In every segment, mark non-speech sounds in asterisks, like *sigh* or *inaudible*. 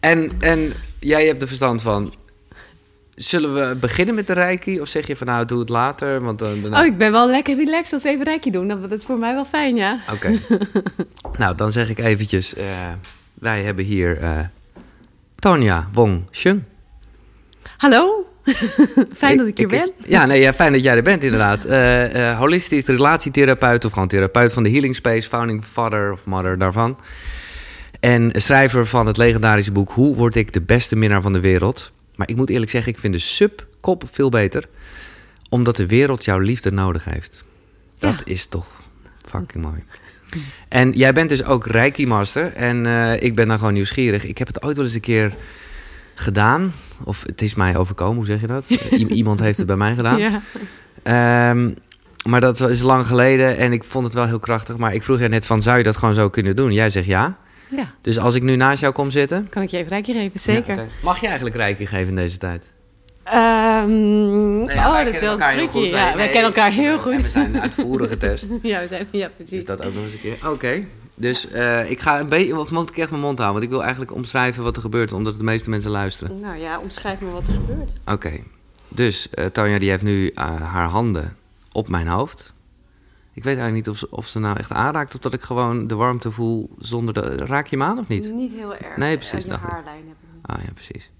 En, en jij hebt er verstand van. Zullen we beginnen met de reiki? Of zeg je van nou, doe het later? Want dan, dan- Oh, ik ben wel lekker relaxed als we even reiki doen. Dat, dat is voor mij wel fijn, ja. Oké. *laughs* nou, dan zeg ik eventjes... eh, wij hebben hier eh Tonya Wong Shung. Hallo. *laughs* fijn dat ik hier ben. ja, nee, ja, fijn dat jij er bent inderdaad. *laughs* Eh, eh, holistisch relatietherapeut of gewoon therapeut van de Healing Space, founding father of mother daarvan. En schrijver van het legendarische boek Hoe word ik de beste minnaar van de wereld? Maar ik moet eerlijk zeggen, ik vind de subkop veel beter. Omdat de wereld jouw liefde nodig heeft. Dat Ja. is toch fucking mooi. En jij bent dus ook Reiki Master. En eh, ik ben dan gewoon nieuwsgierig. Ik heb het ooit wel eens een keer gedaan. Of het is mij overkomen, hoe zeg je dat? I- *laughs* iemand heeft het bij mij gedaan. Ja. Ehm, maar dat is lang geleden en ik vond het wel heel krachtig. Maar ik vroeg je net van, zou je dat gewoon zo kunnen doen? Jij zegt ja. Ja, Dus als ik nu naast jou kom zitten... kan ik je even reiki geven, zeker. Ja. Mag je eigenlijk reiki geven in deze tijd? Ehm, ja, oh, dat is wel tricky. goed. Ja, wij nee, kennen elkaar heel En we goed. zijn uitvoerig getest. *laughs* ja, we zijn, ja, precies. Dus dat ook nog eens een keer. Oké. Dus eh, ik ga een beetje... Of moet ik echt mijn mond houden? Want ik wil eigenlijk omschrijven wat er gebeurt. Omdat de meeste mensen luisteren. Nou ja, omschrijf me wat er gebeurt. Oké. Dus uh, Tanja die heeft nu uh, haar handen op mijn hoofd. Ik weet eigenlijk niet of ze, of ze nou echt aanraakt... of dat ik gewoon de warmte voel zonder de... Raak je hem aan of niet? Niet heel erg. Nee, precies, En dacht die ik. haarlijn. Ah ja, precies.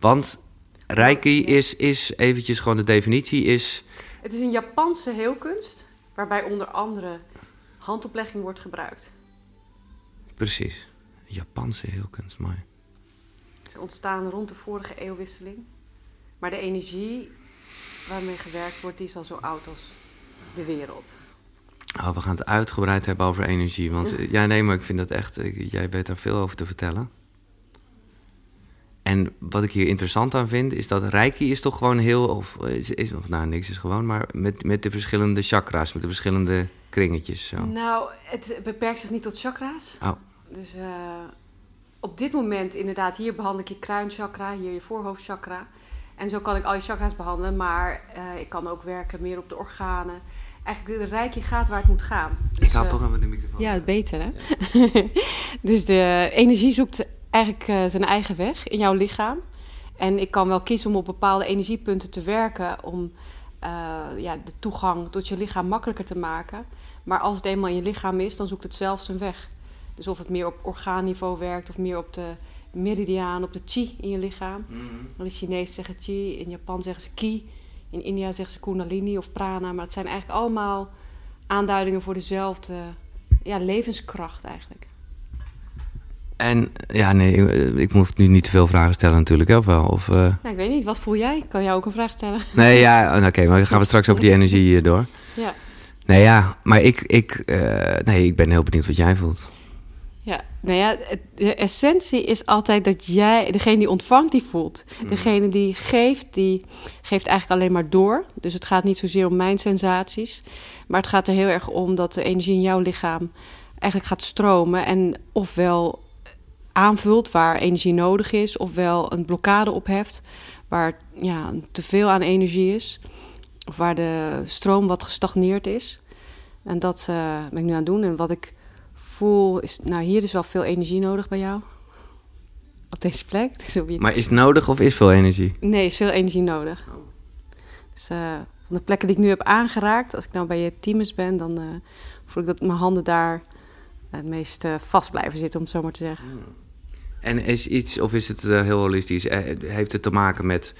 Want Reiki is, is eventjes gewoon de definitie is... Het is een Japanse heelkunst, waarbij onder andere handoplegging wordt gebruikt. Precies. Japanse heelkunst, mooi. Ze ontstaan rond de vorige eeuwwisseling. Maar de energie waarmee gewerkt wordt, die is al zo oud als de wereld. Oh, we gaan het uitgebreid hebben over energie. Want ja, ja nee, maar ik vind dat echt... Jij weet daar veel over te vertellen. En wat ik hier interessant aan vind, is dat Reiki is toch gewoon heel... Of, is, is, of nou, niks is gewoon, maar met, met de verschillende chakra's, met de verschillende kringetjes. Zo. Nou, het beperkt zich niet tot chakra's. Oh, Dus eh, op dit moment inderdaad, hier behandel ik je kruinchakra, hier je voorhoofdchakra. En zo kan ik al je chakra's behandelen, maar eh, ik kan ook werken meer op de organen. Eigenlijk de reiki gaat waar het moet gaan. Dus, ik haal eh, toch even de microfoon. Ja, beter hè. *laughs* dus de energie zoekt eigenlijk eh, zijn eigen weg in jouw lichaam. En ik kan wel kiezen om op bepaalde energiepunten te werken om eh, ja, de toegang tot je lichaam makkelijker te maken. Maar als het eenmaal in je lichaam is, dan zoekt het zelf zijn weg. Dus of het meer op orgaanniveau werkt of meer op de meridiaan, op de chi in je lichaam. Mhm. In de Chinees zeggen chi, in Japan zeggen ze ki, in India zeggen ze kundalini of prana. Maar het zijn eigenlijk allemaal aanduidingen voor dezelfde ja, levenskracht eigenlijk. En ja, nee, ik, ik moet nu niet te veel vragen stellen natuurlijk, hè, of wel? Of, eh, Nou, ik weet niet, wat voel jij? Ik kan jou ook een vraag stellen. *laughs* Nee, ja, oh, oké, maar dan gaan we straks over die energie eh, door. Ja, Nee, ja, maar ik, ik, eh, nee, ik ben heel benieuwd wat jij voelt. Ja. nou ja, de essentie is altijd dat jij, degene die ontvangt, die voelt. Degene die geeft, die geeft eigenlijk alleen maar door. Dus het gaat niet zozeer om mijn sensaties. Maar het gaat er heel erg om dat de energie in jouw lichaam eigenlijk gaat stromen. En ofwel aanvult waar energie nodig is, ofwel een blokkade opheft waar ja, te veel aan energie is. Of waar de stroom wat gestagneerd is. En dat eh, ben ik nu aan het doen. En wat ik voel is, nou hier is wel veel energie nodig bij jou. Op deze plek. Dus op je- Maar is het nodig of is veel energie? Nee, is veel energie nodig. Dus eh, van de plekken die ik nu heb aangeraakt, als ik nou bij je teams ben, dan eh, voel ik dat mijn handen daar het meest eh, vast blijven zitten, om het zo maar te zeggen. En is iets, of is het heel holistisch, heeft het te maken met,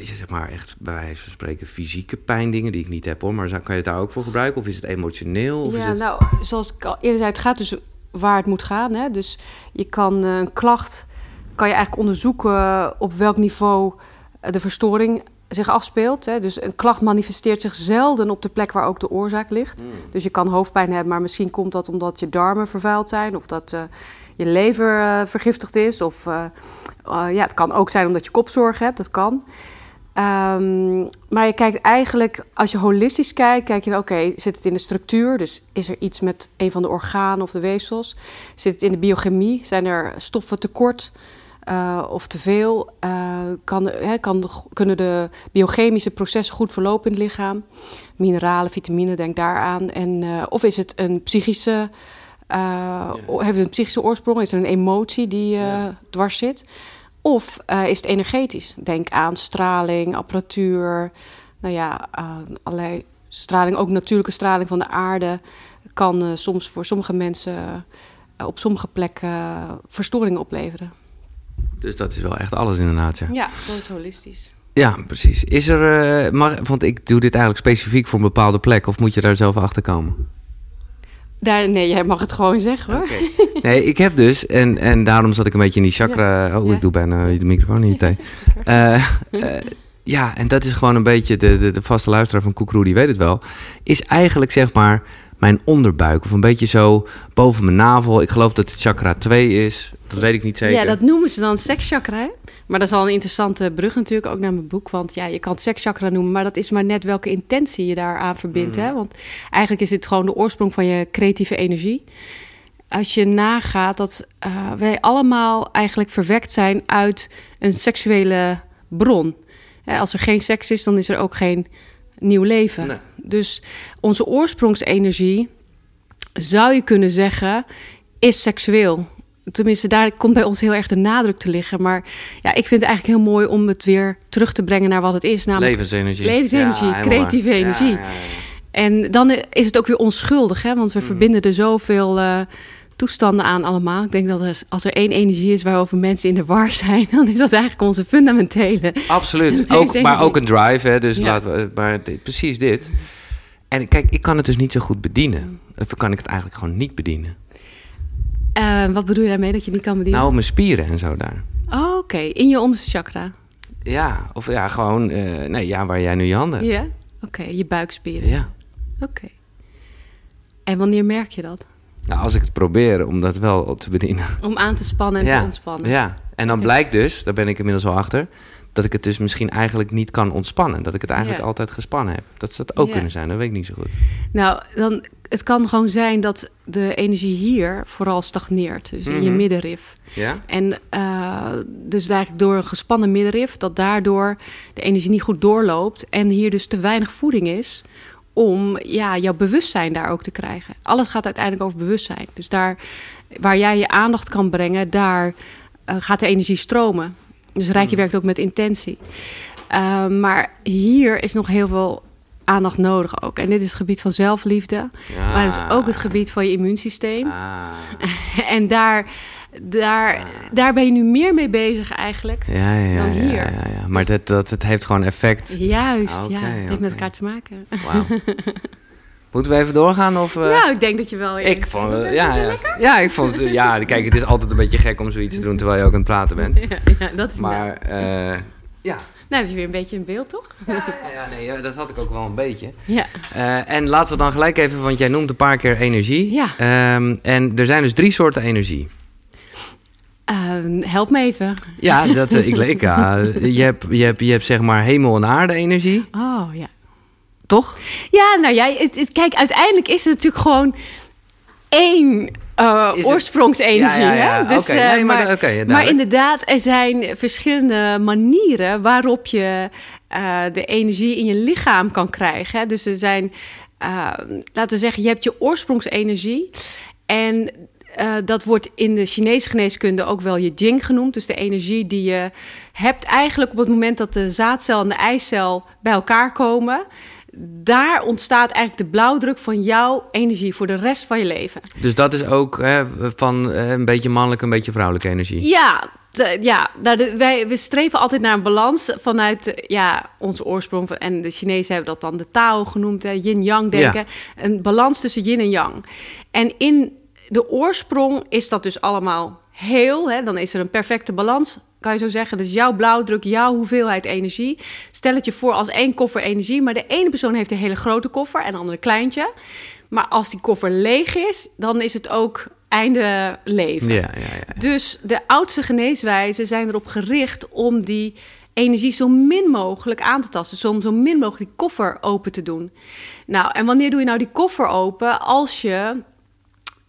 zeg maar echt bij wijze van spreken, fysieke pijndingen die ik niet heb hoor, maar kan je het daar ook voor gebruiken? Of is het emotioneel? Of is ja, het... nou, zoals ik al eerder zei, het gaat dus waar het moet gaan. Hè? Dus je kan eh, een klacht, kan je eigenlijk onderzoeken op welk niveau eh, de verstoring zich afspeelt. Hè? Dus een klacht manifesteert zich zelden op de plek waar ook de oorzaak ligt. Hmm. Dus je kan hoofdpijn hebben, maar misschien komt dat omdat je darmen vervuild zijn of dat eh, je lever eh, vergiftigd is. Of eh, eh, ja, het kan ook zijn omdat je kopzorg hebt, dat kan. Ehm, maar je kijkt eigenlijk, als je holistisch kijkt, kijk je, oké, zit het in de structuur? Dus is er iets met een van de organen of de weefsels? Zit het in de biochemie? Zijn er stoffen tekort eh, of te veel? Kan, kan, kunnen de biochemische processen goed verlopen in het lichaam? Mineralen, vitamine, denk daaraan. En, of is het een psychische Uh, Heeft het een psychische oorsprong? Is er een emotie die uh, dwars zit? Of uh, is het energetisch? Denk aan straling, apparatuur, nou ja, allerlei straling, ook natuurlijke straling van de aarde, kan soms voor sommige mensen op sommige plekken verstoringen opleveren. Dus dat is wel echt alles inderdaad, ja. Ja, dat is holistisch. Ja, precies. Is er, mag, want ik doe dit eigenlijk specifiek voor een bepaalde plek, of moet je daar zelf achter komen? Daar, nee, jij mag het gewoon zeggen hoor. Nee, ik heb dus, en, en daarom zat ik een beetje in die chakra. Ja. Oh, ik doe bijna de microfoon niet. Uh, uh, ja, en dat is gewoon een beetje de, de, de vaste luisteraar van Koekroe, die weet het wel. Is eigenlijk zeg maar mijn onderbuik. Of een beetje zo boven mijn navel. Ik geloof dat het chakra 2 is. Dat weet ik niet zeker. Ja, dat noemen ze dan sekschakra. Maar dat is al een interessante brug natuurlijk ook naar mijn boek. Want ja, je kan het sekschakra noemen, maar dat is maar net welke intentie je daaraan verbindt. Hè? Mm. Want eigenlijk is dit gewoon de oorsprong van je creatieve energie. Als je nagaat dat uh, wij allemaal eigenlijk verwekt zijn uit een seksuele bron. als er geen seks is, dan is er ook geen nieuw leven. Dus onze oorsprongsenergie, zou je kunnen zeggen, is seksueel tenminste, daar komt bij ons heel erg de nadruk te liggen. Maar ja, ik vind het eigenlijk heel mooi om het weer terug te brengen naar wat het is. Namelijk levensenergie. Levensenergie, creatieve energie. Ja, en dan is het ook weer onschuldig, hè? want we mm. verbinden er zoveel uh, toestanden aan allemaal. Ik denk dat er, als er één energie is waarover mensen in de war zijn, *laughs* dan is dat eigenlijk onze fundamentele. Absoluut. *laughs* ook, maar ook een drive, hè? dus laten we, maar precies dit. En kijk, ik kan het dus niet zo goed bedienen. Of kan ik het eigenlijk gewoon niet bedienen? Uh, wat bedoel je daarmee dat je niet kan bedienen? Nou, mijn spieren en zo daar. Oh, oké. In je onderste chakra? Ja, of ja, gewoon... Uh, nee, ja, waar jij nu je handen Ja? Oké, je buikspieren. Ja. Oké. En wanneer merk je dat? Nou, als ik het probeer om dat wel te bedienen. Om aan te spannen en ja. te ontspannen. Ja, en dan blijkt dus, daar ben ik inmiddels al achter... dat ik het dus misschien eigenlijk niet kan ontspannen. Dat ik het eigenlijk altijd gespannen heb. Dat zou dat ook kunnen zijn, dat weet ik niet zo goed. Nou, dan het kan gewoon zijn dat de energie hier vooral stagneert. Dus in je mhm. middenrif. Ja? En uh, dus eigenlijk door een gespannen middenrif... dat daardoor de energie niet goed doorloopt... en hier dus te weinig voeding is om ja, jouw bewustzijn daar ook te krijgen. Alles gaat uiteindelijk over bewustzijn. Dus daar waar jij je aandacht kan brengen... daar uh, gaat de energie stromen. Dus Rijkje mhm. werkt ook met intentie. Uh, maar hier is nog heel veel aandacht nodig ook. En dit is het gebied van zelfliefde. Maar het is ook het gebied van je immuunsysteem. Ah. *laughs* en daar, daar, ah. daar ben je nu meer mee bezig eigenlijk ja, ja, dan hier. Ja, ja, ja. Maar dus, dat, dat, het heeft gewoon effect. Juist, ja. Het heeft met elkaar te maken. Wow. *laughs* Moeten we even doorgaan? Of, uh... Ja, ik denk dat je wel. Ik vond, uh, ja, ja. ja, ik vond, ja, kijk, het is altijd een beetje gek om zoiets te doen terwijl je ook aan het praten bent. *laughs* Ja, ja dat is Maar, uh, ja, nou heb je weer een beetje een beeld, toch? Ja, ja nee, dat had ik ook wel een beetje. Ja. Uh, en laten we dan gelijk even, want jij noemt een paar keer energie. Ja. Um, en er zijn dus drie soorten energie. Uh, help me even. Ja, dat, ik, ik, uh, *laughs* je, hebt, je, hebt, je hebt zeg maar hemel- en aarde-energie. Oh, ja. Toch? Ja, nou ja, het, het, kijk, uiteindelijk is het natuurlijk gewoon één uh, oorsprongsenergie. Ja, ja, ja. Dus, okay. nee, maar, maar, okay, maar, inderdaad, er zijn verschillende manieren waarop je uh, de energie in je lichaam kan krijgen. Hè. Dus er zijn, uh, laten we zeggen, je hebt je oorsprongsenergie. En dat wordt in de Chinese geneeskunde ook wel je jing genoemd. Dus de energie die je hebt eigenlijk op het moment dat de zaadcel en de eicel bij elkaar komen daar ontstaat eigenlijk de blauwdruk van jouw energie voor de rest van je leven. Dus dat is ook hè, van eh, een beetje mannelijke, een beetje vrouwelijke energie. Ja, ja nou, wij, we streven altijd naar een balans vanuit ja, onze oorsprong. Van, en de Chinezen hebben dat dan de Tao genoemd, yin-yang denken. Een balans tussen yin en yang. En in de oorsprong is dat dus allemaal heel. Hè, dan is er een perfecte balans kan je zo zeggen. Dus jouw blauwdruk, jouw hoeveelheid energie. Stel het je voor als één koffer energie, maar de ene persoon heeft een hele grote koffer en de andere kleintje. Maar als die koffer leeg is, dan is het ook einde leven. Ja, ja, ja. Dus de oudste geneeswijzen zijn erop gericht om die energie zo min mogelijk aan te tasten. Om zo min mogelijk die koffer open te doen. Nou, en wanneer doe je nou die koffer open? Als je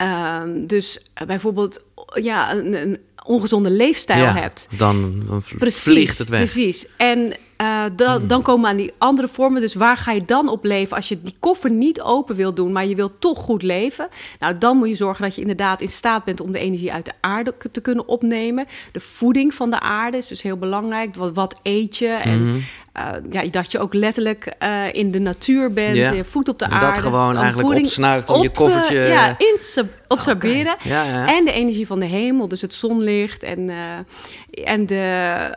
uh, dus bijvoorbeeld ja, een, een ongezonde leefstijl hebt. Dan, dan vliegt het weg. Precies. En Uh, dan, Hmm. dan komen we aan die andere vormen. Dus waar ga je dan op leven? Als je die koffer niet open wil doen, maar je wilt toch goed leven. Nou, dan moet je zorgen dat je inderdaad in staat bent om de energie uit de aarde te kunnen opnemen. De voeding van de aarde is dus heel belangrijk. Wat, wat eet je? En Mhm. uh, ja, dat je ook letterlijk uh, in de natuur bent. Ja. Je voet op de Dat aarde. dat gewoon eigenlijk opsnuift om je koffertje- ja, in Ja, ja. En de energie van de hemel, dus het zonlicht en, uh, en, de,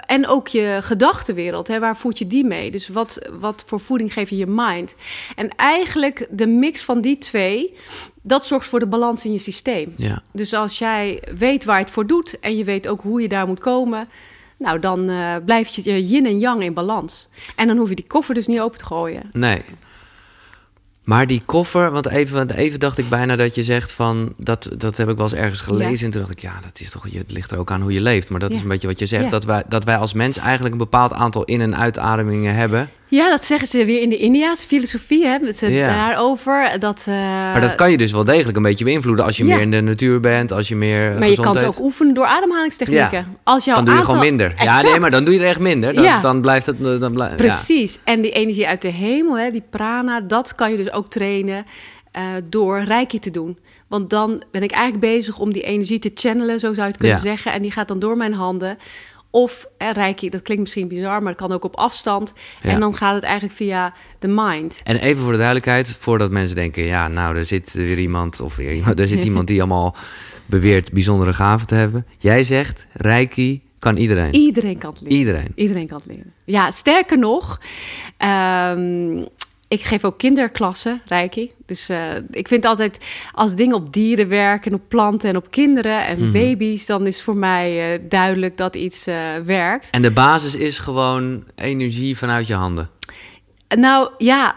en ook je gedachtenwereld. Hè, waar voed je die mee? Dus wat, wat voor voeding geef je je mind? En eigenlijk de mix van die twee, dat zorgt voor de balans in je systeem. Ja. Dus als jij weet waar je het voor doet en je weet ook hoe je daar moet komen, nou dan uh, blijft je yin en yang in balans. En dan hoef je die koffer dus niet open te gooien. Nee. Maar die koffer, want even, want even dacht ik bijna dat je zegt van dat, dat heb ik wel eens ergens gelezen. Ja. En toen dacht ik, ja, dat is toch, het ligt er ook aan hoe je leeft. Maar dat Ja. is een beetje wat je zegt. Dat, wij, dat wij als mens eigenlijk een bepaald aantal in- en uitademingen hebben. Ja, dat zeggen ze weer in de Indiaanse filosofie, hè, met ze Ja. daarover. Dat, uh, Maar dat kan je dus wel degelijk een beetje beïnvloeden als je Ja. meer in de natuur bent, als je meer Maar je kan het ook oefenen door ademhalingstechnieken. Ja. Als jouw Dan doe je aantal... gewoon minder. Ja, nee, maar dan doe je er echt minder. Dan, dan blijft het. Dan. Precies. En die energie uit de hemel, hè, die prana, dat kan je dus ook trainen uh, door reiki te doen. Want dan ben ik eigenlijk bezig om die energie te channelen, zo zou je het kunnen zeggen. En die gaat dan door mijn handen. Of eh, reiki, dat klinkt misschien bizar, maar het kan ook op afstand. Ja. En dan gaat het eigenlijk via de mind. En even voor de duidelijkheid, voordat mensen denken, ja, nou, er zit weer iemand of weer iemand, er zit *laughs* iemand die allemaal beweert bijzondere gaven te hebben. Jij zegt, Reiki kan iedereen. Iedereen kan het leren. Iedereen. Iedereen kan het leren. Ja, sterker nog, ehm, ik geef ook kinderklassen, Reiki. Dus uh, ik vind altijd, als dingen op dieren werken, op planten en op kinderen en Mhm. baby's, dan is voor mij uh, duidelijk dat iets uh, werkt. En de basis is gewoon energie vanuit je handen. Nou ja,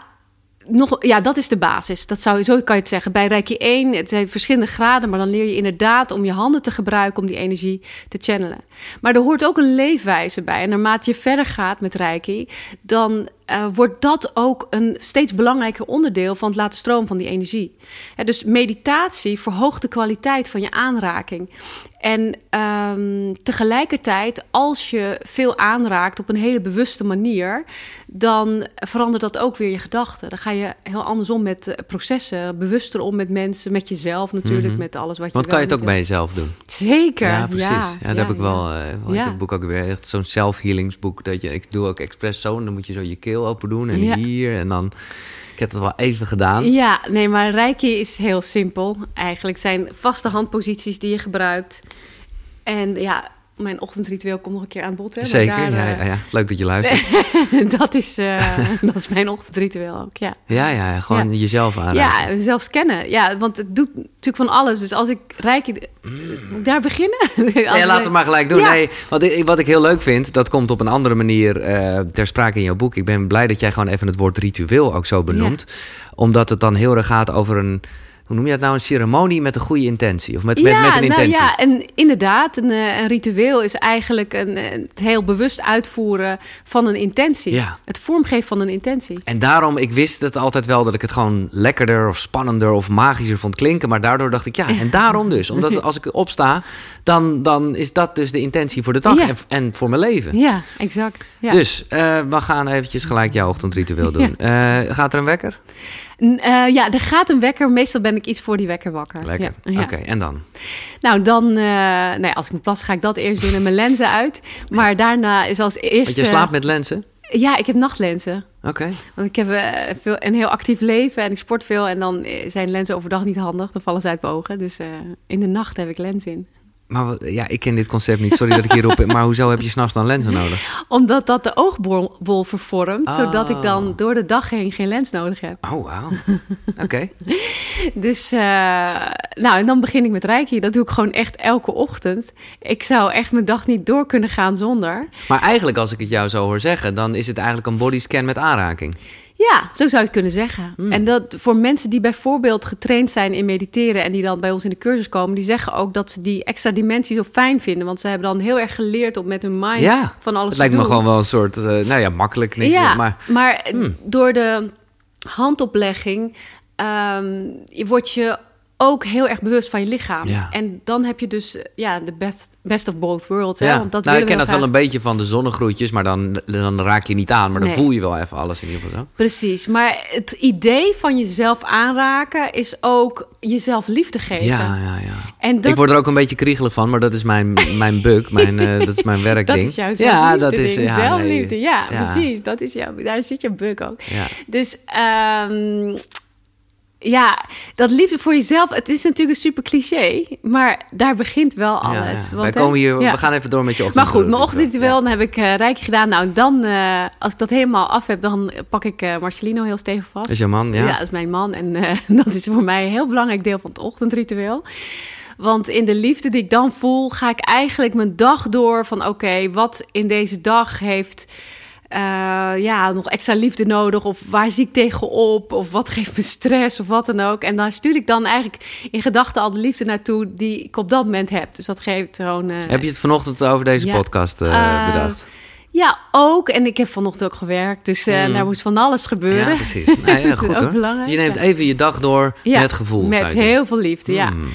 nog, ja, dat is de basis. Dat zou, zo kan je het zeggen. Bij Reiki 1, het zijn verschillende graden, maar dan leer je inderdaad om je handen te gebruiken om die energie te channelen. Maar er hoort ook een leefwijze bij. En naarmate je verder gaat met Reiki, dan uh, wordt dat ook een steeds belangrijker onderdeel van het laten stromen van die energie. Dus meditatie verhoogt de kwaliteit van je aanraking. En um, tegelijkertijd, als je veel aanraakt op een hele bewuste manier, dan verandert dat ook weer je gedachten. Dan ga je heel andersom met uh, processen, bewuster om met mensen, met jezelf natuurlijk, Mhm. mm -hmm. met alles wat je Want kan je het ook bij jezelf doen? Zeker. Ja, precies. Ja, Ja, dat heb ik wel. Uh, Ja. Ik het boek ook weer echt zo'n self-healingsboek. Dat je, ik doe ook expres zo dan moet je zo je keel open doen en hier en dan. Ik heb het wel even gedaan. Ja, nee, maar Reiki is heel simpel. Eigenlijk zijn vaste handposities die je gebruikt. En ja, mijn ochtendritueel komt nog een keer aan bod. Hè, Zeker, daar, ja, eh, ja, ja. Leuk dat je luistert. *laughs* dat, is, eh, *laughs* dat is mijn ochtendritueel ook, ja. Ja, ja, ja, gewoon jezelf aanraken. Ja, zelf scannen. Ja, want het doet natuurlijk van alles. Dus als ik. Moet ik daar beginnen? *laughs* Nee, laten we het maar gelijk doen. Ja. Nee, wat ik, wat ik heel leuk vind, dat komt op een andere manier eh, ter sprake in jouw boek. Ik ben blij dat jij gewoon even het woord ritueel ook zo benoemt. Omdat het dan heel erg gaat over een, hoe noem je dat nou, een ceremonie met een goede intentie. Of met, met, met een intentie. Nou ja, en inderdaad, een, eh, een ritueel is eigenlijk een, een- het heel bewust uitvoeren van een intentie. Ja. Het vormgeven van een intentie. En daarom, ik wist het altijd wel dat ik het gewoon lekkerder of spannender of magischer vond klinken. Maar daardoor dacht ik, ja, en daarom dus. Omdat *laughs* als ik opsta, dan, dan is dat dus de intentie voor de dag Ja. en, en voor mijn leven. Ja, exact. Ja. Dus eh, we gaan eventjes gelijk jouw ochtendritueel *laughs* doen. Eh, gaat er een wekker? Eh, ja, er gaat een wekker. Meestal ben ik iets voor die wekker wakker. Lekker. Ja, ja. Oké, en dan? Nou, dan, nou ja, als ik moet plassen, ga ik dat eerst doen en mijn lenzen uit. Maar daarna is als eerste... Want je slaapt met lenzen? Ja, ik heb nachtlenzen. Oké. Want ik heb eh, veel, een heel actief leven en ik sport veel. En dan zijn lenzen overdag niet handig. Dan vallen ze uit mijn ogen. Dus in de nacht heb ik lens in. Maar ja, ik ken dit concept niet. Sorry dat ik hierop... *laughs* Maar hoezo heb je s'nachts dan lenzen nodig? Omdat dat de oogbol vervormt. Oh. Zodat ik dan door de dag heen geen lens nodig heb. Oh, wauw. *laughs* Oké. Dus, eh, nou, en dan begin ik met Reiki. Dat doe ik gewoon echt elke ochtend. Ik zou echt mijn dag niet door kunnen gaan zonder. Maar eigenlijk, als ik het jou zo hoor zeggen... dan is het eigenlijk een bodyscan met aanraking. Ja, zo zou je het kunnen zeggen. Hmm. En dat voor mensen die bijvoorbeeld getraind zijn in mediteren en die dan bij ons in de cursus komen, die zeggen ook dat ze die extra dimensie zo fijn vinden. Want ze hebben dan heel erg geleerd om met hun mind Ja, van alles Het te lijkt me doen. gewoon wel een soort... eh, nou ja, makkelijk. Niks, ja, maar... maar, Hmm. door de handoplegging ehm, wordt je ook heel erg bewust van je lichaam. Ja. En dan heb je dus eh, ja, de best, best of both worlds. Hè? Ja, Want dat nou, ik ken we dat wel een beetje van de zonnegroetjes, maar dan, dan raak je niet aan. Maar dan Nee. voel je wel even alles in ieder geval zo. Precies, maar het idee van jezelf aanraken is ook jezelf liefde geven. Ja, ja, ja. En dat, Ik word er ook een beetje kriegelig van, maar dat is mijn, *laughs* mijn bug, mijn, eh, dat is mijn dat werkding. is jouw ja, dat is ja, zelfliefde, nee. ja, Ja. precies. Dat is jouw, daar zit je buk ook. Ja. Dus ehm, ja, dat liefde voor jezelf, het is natuurlijk een super cliché, maar daar begint wel alles. Ja, ja. Wij komen hier, ja. we gaan even door met je Maar ochtend. goed, mijn ochtendritueel, dan heb ik eh rijkje gedaan. Nou, dan, eh, als ik dat helemaal af heb, dan pak ik eh, Marcelino heel stevig vast. Dat is jouw man, ja. dat is mijn man. En *laughs* dat is voor mij een heel belangrijk deel van het ochtendritueel. Want in de liefde die ik dan voel, ga ik eigenlijk mijn dag door van... oké, wat in deze dag heeft eh, ja, nog extra liefde nodig? Of waar zie ik tegenop? Of wat geeft me stress? Of wat dan ook. En dan stuur ik dan eigenlijk in gedachten al de liefde naartoe... die ik op dat moment heb. Dus dat geeft gewoon... eh, Heb je het vanochtend over deze Ja. podcast Eh, bedacht? Ja, ook. En ik heb vanochtend ook gewerkt. Dus eh, Mm. daar moest van alles gebeuren. Ja, precies. Nee, ja, *laughs* goed hoor. belangrijk, je neemt even je dag door Ja, met gevoel. Met heel veel liefde, ja. Mm.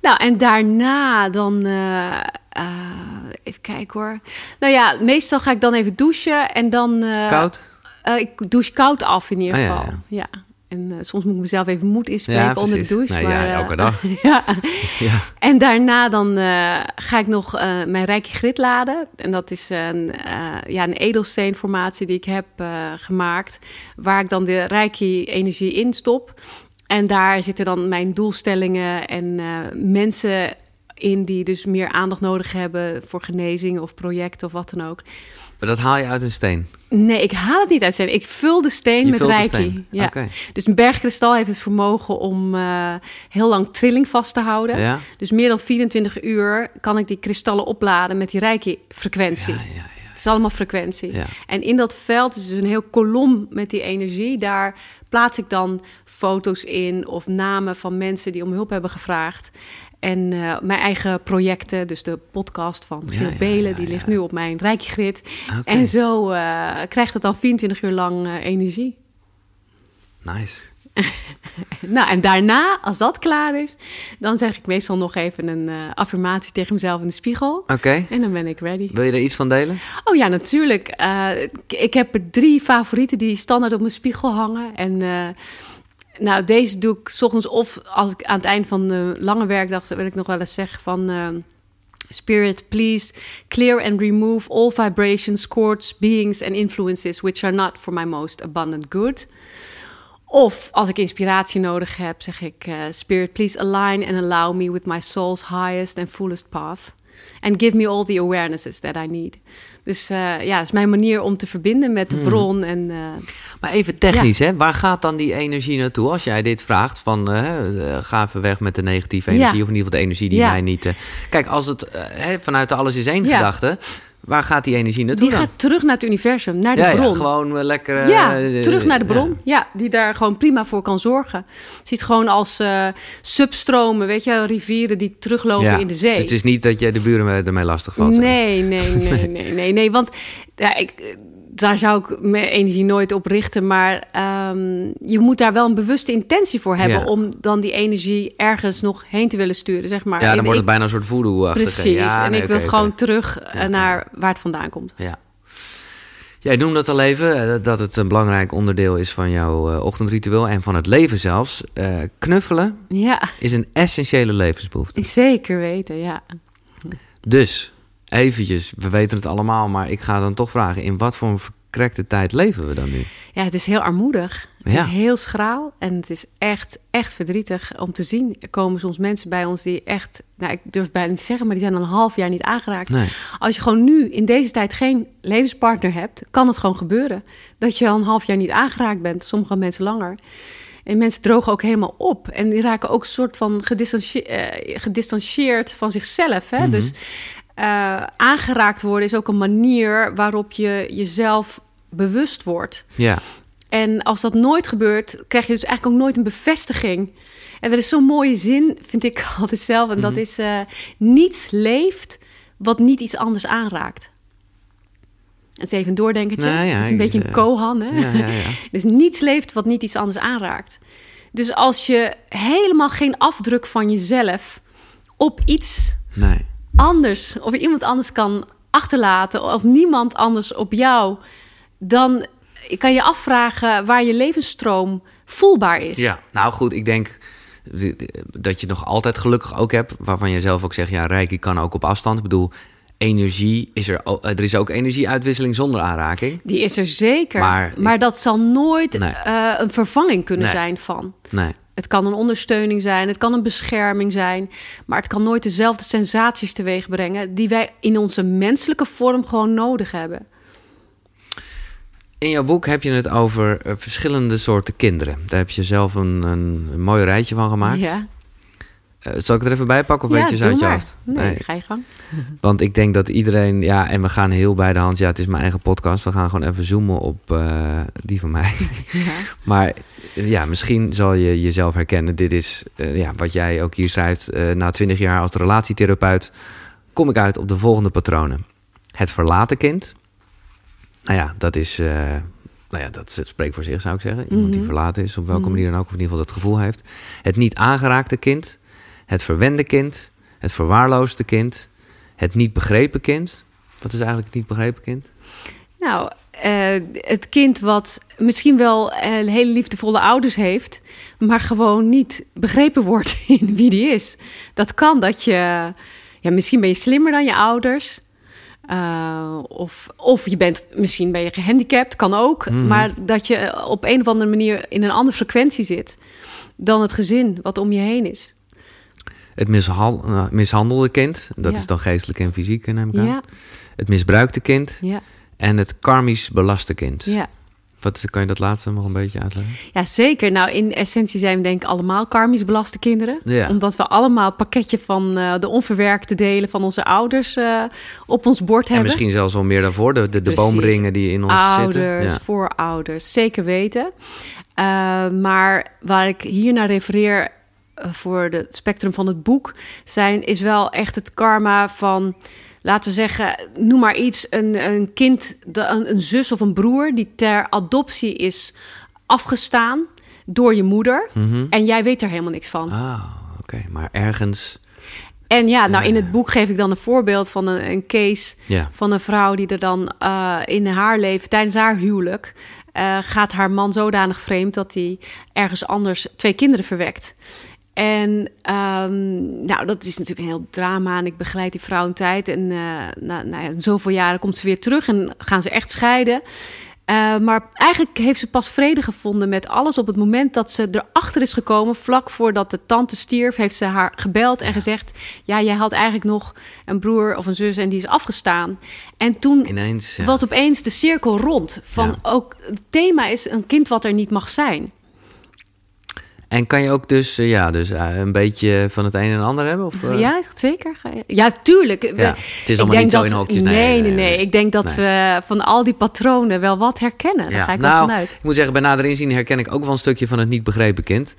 Nou, en daarna dan... eh, eh, even kijken hoor. Nou ja, meestal ga ik dan even douchen en dan... Koud? ik douche koud af in ieder ja, geval. ja. Ja. En eh, soms moet ik mezelf even moed inspreken Ja, onder de douche. Nee, maar, ja, eh, elke dag. *laughs* ja. *laughs* Ja. En daarna dan eh, ga ik nog mijn rijke grit laden. En dat is een, ja, een edelsteenformatie die ik heb gemaakt. Waar ik dan de rijke energie in stop. En daar zitten dan mijn doelstellingen en mensen in die dus meer aandacht nodig hebben voor genezing of projecten of wat dan ook. Maar dat haal je uit een steen. Nee, ik haal het niet uit steen. Ik vul de steen Je met reiki. Ja. Dus een bergkristal heeft het vermogen om eh, heel lang trilling vast te houden. Ja? Dus meer dan 24 uur kan ik die kristallen opladen met die reiki-frequentie. Ja, ja, ja. Het is allemaal frequentie. Ja. En in dat veld is dus een heel kolom met die energie. Daar plaats ik dan foto's in of namen van mensen die om hulp hebben gevraagd. En eh, mijn eigen projecten, dus de podcast van Giel ja, Belen, ja, die ligt nu op mijn Reiki-grid. Oké. En zo eh, krijgt het dan 24 uur lang eh, energie. Nice. *laughs* Nou, en daarna, als dat klaar is, dan zeg ik meestal nog even een affirmatie tegen mezelf in de spiegel. Oké. En dan ben ik ready. Wil je er iets van delen? Oh ja, natuurlijk. Ik- heb er drie favorieten die standaard op mijn spiegel hangen. En nou, deze doe ik ochtends of als ik aan het eind van de lange werkdag wil ik nog wel eens zeggen van. eh, Spirit, please clear and remove all vibrations, cords, beings and influences which are not for my most abundant good. Of als ik inspiratie nodig heb, zeg ik: eh, Spirit, please align and allow me with my soul's highest and fullest path. And give me all the awarenesses that I need. Dus eh, ja, dat is mijn manier om te verbinden met de Hmm. bron. En, eh, Maar even technisch, hè? waar gaat dan die energie naartoe? Als jij dit vraagt, van eh, ga even weg met de negatieve energie... Ja. of in ieder geval de energie die Ja. mij niet... Kijk, als het hè, vanuit de alles is één Ja. gedachte... waar gaat die energie naartoe die dan? gaat terug naar het universum, naar de ja, bron. ja, gewoon eh, lekker... eh, Ja, eh, terug naar de bron. Ja. die daar gewoon prima voor kan zorgen. Ziet gewoon als eh, substromen, weet je, rivieren die teruglopen Ja, in de zee. dus het is niet dat je de buren ermee lastig valt. maar. Nee, nee, *laughs* nee, nee, nee, nee. Want ja, ik, daar zou ik mijn energie nooit op richten. Maar ehm, je moet daar wel een bewuste intentie voor hebben... Ja. om dan die energie ergens nog heen te willen sturen, zeg maar. Ja, dan En wordt ik- het bijna een soort voodoo-achtig. Precies, Ja, en nee, ik wil gewoon terug eh, Ja, naar waar het vandaan komt. Ja. Jij noemde dat al even, eh, dat het een belangrijk onderdeel is van jouw eh, ochtendritueel en van het leven zelfs. Knuffelen Ja, is een essentiële levensbehoefte. zeker weten, ja. Dus, eventjes, we weten het allemaal, maar ik ga dan toch vragen, in wat voor een verkrekte tijd leven we dan nu? Ja, het is heel armoedig. Het Ja. is heel schraal en het is echt, echt verdrietig om te zien. Er komen soms mensen bij ons die echt, nou, ik durf bijna niet te zeggen, maar die zijn al een half jaar niet aangeraakt. Nee. Als je gewoon nu in deze tijd geen levenspartner hebt, kan het gewoon gebeuren. Dat je al een half jaar niet aangeraakt bent, sommige mensen langer. En mensen drogen ook helemaal op. En die raken ook een soort van eh, gedistanceerd van zichzelf. Hè? Mhm. Dus eh, aangeraakt worden is ook een manier waarop je jezelf bewust wordt. Ja, En als dat nooit gebeurt, krijg je dus eigenlijk ook nooit een bevestiging. En er is zo'n mooie zin, vind ik *laughs* altijd zelf. En dat Mhm. is: eh, niets leeft wat niet iets anders aanraakt. Het is even een doordenkertje. Nou ja, het is een beetje een kohan. Hè? ja, ja, ja. *laughs* Dus niets leeft wat niet iets anders aanraakt. Dus als je helemaal geen afdruk van jezelf op iets Nee. Anders of iemand anders kan achterlaten of niemand anders op jou, dan kan je afvragen waar je levensstroom voelbaar is. Ja, nou goed, ik denk dat je nog altijd gelukkig ook hebt, waarvan je zelf ook zegt, ja, Reiki kan ook op afstand. Ik bedoel, energie is er, er is ook energieuitwisseling zonder aanraking. Die is er zeker. Maar Maar, ik- dat zal nooit Nee. eh, een vervanging kunnen Nee. zijn van. Nee. Het kan een ondersteuning zijn, het kan een bescherming zijn, maar het kan nooit dezelfde sensaties teweeg brengen die wij in onze menselijke vorm gewoon nodig hebben. In jouw boek heb je het over eh, verschillende soorten kinderen. Daar heb je zelf een, een, een mooi rijtje van gemaakt. Ja, Eh, zal ik het er even bij pakken of ja weet je doe uit je hoofd? Nee, ga je gang. *laughs* Want ik denk dat iedereen, ja, en we gaan heel bij de hand. Ja, het is mijn eigen podcast. We gaan gewoon even zoomen op eh, die van mij. *laughs* Ja. *laughs* Maar eh, ja, misschien zal je jezelf herkennen. Dit is ja, wat jij ook hier schrijft. Na twintig jaar als relatietherapeut kom ik uit op de volgende patronen. Het verlaten kind. Nou ja, dat is. nou ja, dat, het spreekt voor zich, zou ik zeggen. Iemand die Mhm. verlaten is, op welke Mhm. manier dan ook, of in ieder geval dat gevoel heeft. Het niet aangeraakte kind. Het verwende kind. Het verwaarloosde kind. Het niet begrepen kind. Wat is eigenlijk het niet begrepen kind? Nou, eh, het kind wat misschien wel eh, hele liefdevolle ouders heeft, maar gewoon niet begrepen wordt *laughs* in wie die is. Dat kan dat je, ja, misschien ben je slimmer dan je ouders. Eh, of, of je bent, misschien ben je gehandicapt, kan ook. Mhm. Maar dat je op een of andere manier in een andere frequentie zit dan het gezin wat om je heen is. Het mishal- eh, mishandelde kind. Dat Ja. is dan geestelijk en fysiek, neem ik aan. Ja, Het misbruikte kind. ja, En het karmisch belaste kind. ja. Wat, kan je dat laatste nog een beetje uitleggen? Ja, zeker. Nou, in essentie zijn we denk ik allemaal karmisch belaste kinderen. Ja. Omdat we allemaal het pakketje van eh, de onverwerkte delen van onze ouders eh, op ons bord En hebben. misschien zelfs wel meer daarvoor. De, de, de boomringen die in ons Ouders, zitten. Ja. voorouders, zeker weten. Eh, maar waar ik hier naar refereer eh, voor het spectrum van het boek... Zijn, is wel echt het karma van, laten we zeggen... noem maar iets, een, een kind, een, een zus of een broer... die ter adoptie is afgestaan door je moeder... Mhm. en jij weet er helemaal niks van. Ah, oké. Maar ergens... En ja, nou in het boek geef ik dan een voorbeeld van een, een case van een vrouw die er dan eh, in haar leven, tijdens haar huwelijk, eh, gaat haar man zodanig vreemd dat hij ergens anders twee kinderen verwekt. En ehm, nou, dat is natuurlijk een heel drama. En ik begeleid die vrouw een tijd. En eh, na, na zoveel jaren komt ze weer terug en gaan ze echt scheiden. Eh, maar eigenlijk heeft ze pas vrede gevonden met alles op het moment dat ze erachter is gekomen. Vlak voordat de tante stierf, heeft ze haar gebeld en gezegd: Ja, jij had eigenlijk nog een broer of een zus en die is afgestaan. En toen Ineens... Ja. was opeens de cirkel rond. Van Ja. ook het thema is een kind wat er niet mag zijn. En kan je ook dus, eh, ja, dus eh, een beetje van het een en ander hebben? Of, eh? Ja, zeker. Ja, tuurlijk. Ja, het is allemaal niet denk zo in dat, hokjes. Nee, Nee, nee, nee. Ik denk dat Nee. we van al die patronen wel wat herkennen. Daar ga ik wel nou, vanuit. ik moet zeggen, bij nader inzien herken ik ook wel een stukje van het niet begrepen kind.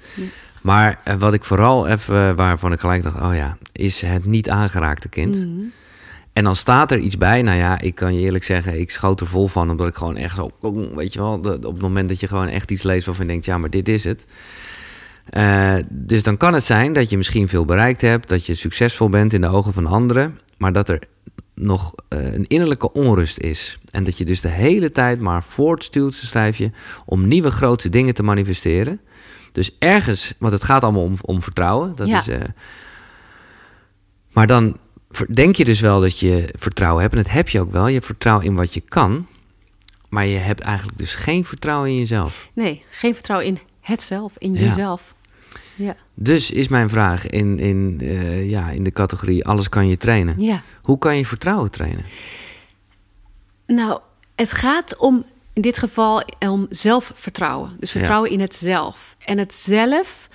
Maar eh, wat ik vooral even, waarvan ik gelijk dacht, oh ja, is het niet aangeraakte kind. Mhm. En dan staat er iets bij. Nou ja, ik kan je eerlijk zeggen, ik schoot er vol van. Omdat ik gewoon echt zo, weet je wel, op het moment dat je gewoon echt iets leest waarvan je denkt, ja, maar dit is het. Eh, dus dan kan het zijn dat je misschien veel bereikt hebt, dat je succesvol bent in de ogen van anderen, maar dat er nog eh, een innerlijke onrust is. En dat je dus de hele tijd maar voortstuwt, schrijf je, om nieuwe grote dingen te manifesteren. Dus ergens, want het gaat allemaal om, om vertrouwen. Dat Ja. is, eh, maar dan denk je dus wel dat je vertrouwen hebt. En dat heb je ook wel. Je hebt vertrouwen in wat je kan. Maar je hebt eigenlijk dus geen vertrouwen in jezelf. Nee, geen vertrouwen in het zelf, in jezelf. Ja. Dus is mijn vraag in, in, eh, ja, in de categorie alles kan je trainen. ja. Hoe kan je vertrouwen trainen? Nou, het gaat om in dit geval om zelfvertrouwen. Dus Ja. vertrouwen in het zelf. En het zelf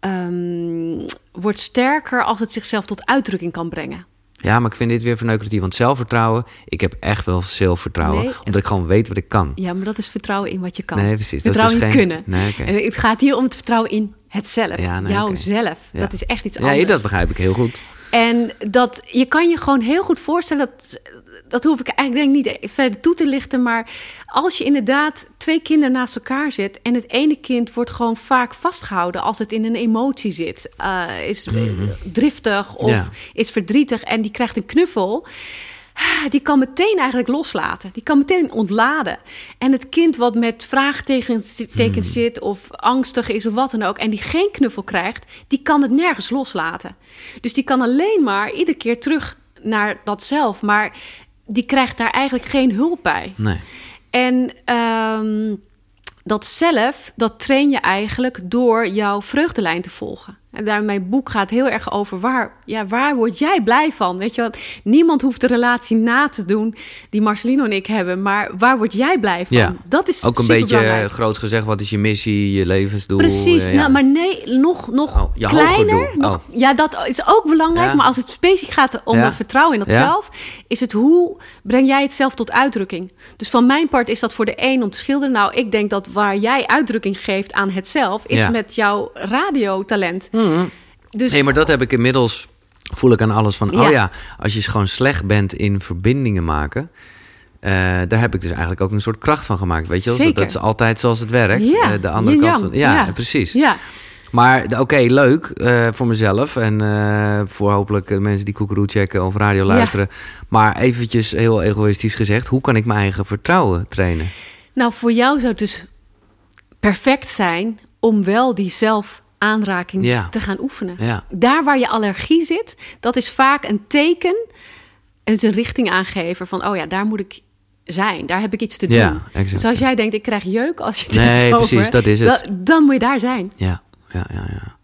ehm, wordt sterker als het zichzelf tot uitdrukking kan brengen. Ja, maar ik vind dit weer verneukeratief. Want zelfvertrouwen, ik heb echt wel zelfvertrouwen. Nee, omdat ik gewoon weet wat ik kan. Ja, maar dat is vertrouwen in wat je kan. Nee, precies. Dat is Vertrouwen dus in geen- kunnen. Nee, het gaat hier om het vertrouwen in het zelf. Ja, nee, Jouw oké. zelf. Ja. Dat is echt iets Ja, anders. dat begrijp ik heel goed. En dat, je kan je gewoon heel goed voorstellen dat dat hoef ik eigenlijk denk niet verder toe te lichten. Maar als je inderdaad twee kinderen naast elkaar zit en het ene kind wordt gewoon vaak vastgehouden als het in een emotie zit, uh, is mhm. driftig of is verdrietig en die krijgt een knuffel die kan meteen eigenlijk loslaten. Die kan meteen ontladen. En het kind wat met vraagtekens hmm. zit of angstig is of wat dan ook... en die geen knuffel krijgt, die kan het nergens loslaten. Dus die kan alleen maar iedere keer terug naar dat zelf. Maar die krijgt daar eigenlijk geen hulp bij. Nee. En um, dat zelf, dat train je eigenlijk door jouw vreugdelijn te volgen. En daar mijn boek gaat heel erg over waar, ja, waar word jij blij van? Weet je wat? Niemand hoeft de relatie na te doen die Marcelino en ik hebben, maar waar word jij blij van? Ja. Dat is ook een beetje groot gezegd. Wat is je missie, je levensdoel? Precies. Nou, maar nee, nog, nog oh, kleiner. Nog, oh. Ja, dat is ook belangrijk. Maar als het specifiek gaat om dat vertrouwen in dat zelf, is het hoe breng jij het zelf tot uitdrukking? Dus van mijn part is dat voor de een om te schilderen. Nou, ik denk dat waar jij uitdrukking geeft aan het zelf, is met jouw radiotalent. Hm. Mhm. Dus, nee, maar dat heb ik inmiddels, voel ik aan alles van... oh ja, als je gewoon slecht bent in verbindingen maken... Uh, daar heb ik dus eigenlijk ook een soort kracht van gemaakt. Weet je wel? Dat is altijd zoals het werkt. Ja, uh, de andere kant van, ja, ja, precies. Ja. Maar oké, leuk uh, voor mezelf en voor hopelijk de mensen die Koekeroe checken of radio luisteren. Maar eventjes heel egoïstisch gezegd, hoe kan ik mijn eigen vertrouwen trainen? Nou, voor jou zou het dus perfect zijn om wel die zelf aanraking te gaan oefenen. Ja. Daar waar je allergie zit, dat is vaak een teken, het een richting aangever van, oh ja, daar moet ik zijn. Daar heb ik iets te doen. Ja, dus als jij denkt, ik krijg jeuk als je het nee, precies, dat is het. dan moet je daar zijn. Ja, ja, ja, ja.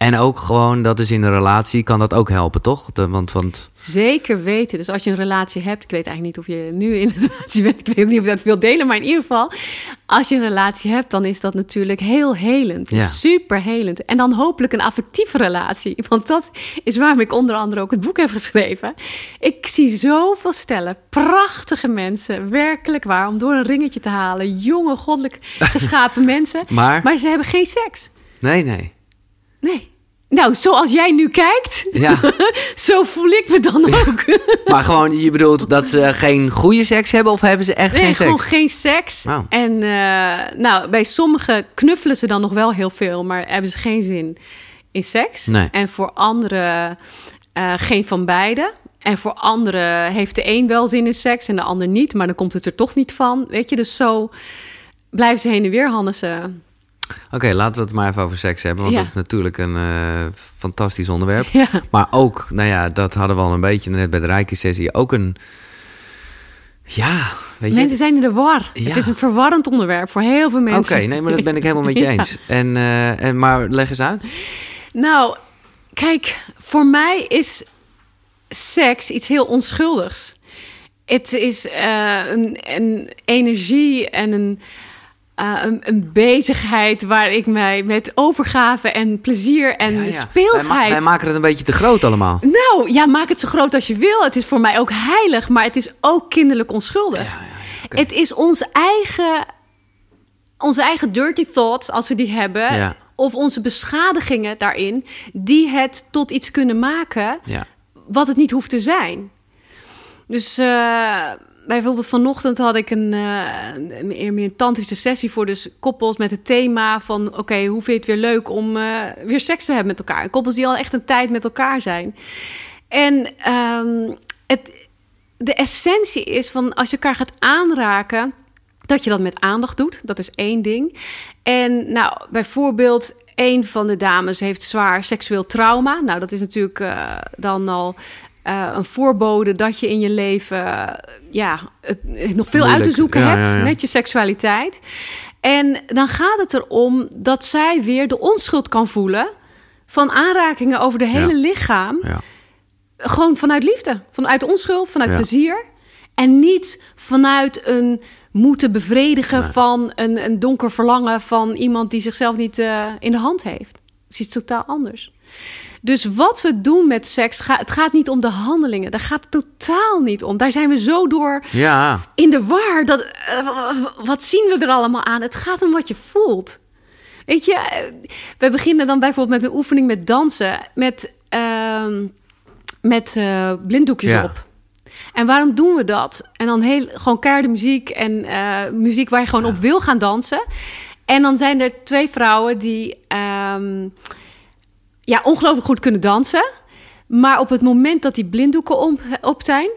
En ook gewoon, dat is in een relatie, kan dat ook helpen, toch? De, want, want... Zeker weten. Dus als je een relatie hebt, ik weet eigenlijk niet of je nu in een *laughs* relatie bent, ik weet niet of je dat wil delen, maar in ieder geval, als je een relatie hebt, dan is dat natuurlijk heel helend. Ja. Super helend. En dan hopelijk een affectieve relatie. *laughs* Want dat is waarom ik onder andere ook het boek heb geschreven. Ik zie zoveel stellen, prachtige mensen, werkelijk waar, om door een ringetje te halen. Jonge, goddelijk geschapen *laughs* mensen. Maar, maar ze hebben geen seks. Nee, nee. Nee. Nou, zoals jij nu kijkt, ja. *laughs* zo voel ik me dan ook. *laughs* maar gewoon, je bedoelt dat ze geen goede seks hebben of hebben ze echt nee, geen seks? gewoon geen seks. En uh, nou, bij sommigen knuffelen ze dan nog wel heel veel, maar hebben ze geen zin in seks. Nee. En voor anderen uh, geen van beide. En voor anderen heeft de een wel zin in seks en de ander niet, maar dan komt het er toch niet van. Weet je, dus zo blijven ze heen en weer hannessen. Oké, laten we het maar even over seks hebben. Want dat is natuurlijk een uh, fantastisch onderwerp. Maar ook, nou ja, dat hadden we al een beetje net bij de Reiki-sessie. Ook een... Ja, weet je... Mensen zijn in de war. Het is een verwarrend onderwerp voor heel veel mensen. Oké, nee, maar dat ben ik helemaal met je *laughs* eens. En, uh, en, maar leg eens uit. Nou, kijk, voor mij is seks iets heel onschuldigs. Het is uh, een, een energie en een uh, een, een, bezigheid waar ik mij met overgave en plezier en speelsheid. Wij, maken het een beetje te groot allemaal. Nou ja, maak het zo groot als je wil. Het is voor mij ook heilig, maar het is ook kinderlijk onschuldig. Het is ons eigen, onze eigen dirty thoughts, als we die hebben, of onze beschadigingen daarin, die het tot iets kunnen maken wat het niet hoeft te zijn. Dus. Uh, bijvoorbeeld vanochtend had ik een, meer, meer een tantrische sessie voor dus koppels met het thema van... oké, hoe vind je het weer leuk om uh, weer seks te hebben met elkaar? Koppels die al echt een tijd met elkaar zijn. En um, het, de essentie is van als je elkaar gaat aanraken... dat je dat met aandacht doet, dat is één ding. En nou, bijvoorbeeld een van de dames heeft zwaar seksueel trauma. Nou, dat is natuurlijk uh, dan al uh, een voorbode dat je in je leven uh, ja, het, nog veel uit te zoeken hebt met je seksualiteit. En dan gaat het erom dat zij weer de onschuld kan voelen van aanrakingen over de hele lichaam. Gewoon vanuit liefde, vanuit onschuld, vanuit plezier. En niet vanuit een moeten bevredigen van een, een donker verlangen van iemand die zichzelf niet uh, in de hand heeft. Het is iets totaal anders. Dus wat we doen met seks, het gaat niet om de handelingen. Daar gaat het totaal niet om. Daar zijn we zo door ja. in de war. Dat, uh, wat zien we er allemaal aan? Het gaat om wat je voelt. Weet je, we beginnen dan bijvoorbeeld met een oefening met dansen. Met, uh, met eh, blinddoekjes Ja. op. En waarom doen we dat? En dan heel, gewoon keiharde muziek en eh, muziek waar je gewoon op wil gaan dansen. En dan zijn er twee vrouwen die ehm, ja, ongelooflijk goed kunnen dansen. Maar op het moment dat die blinddoeken op, op zijn,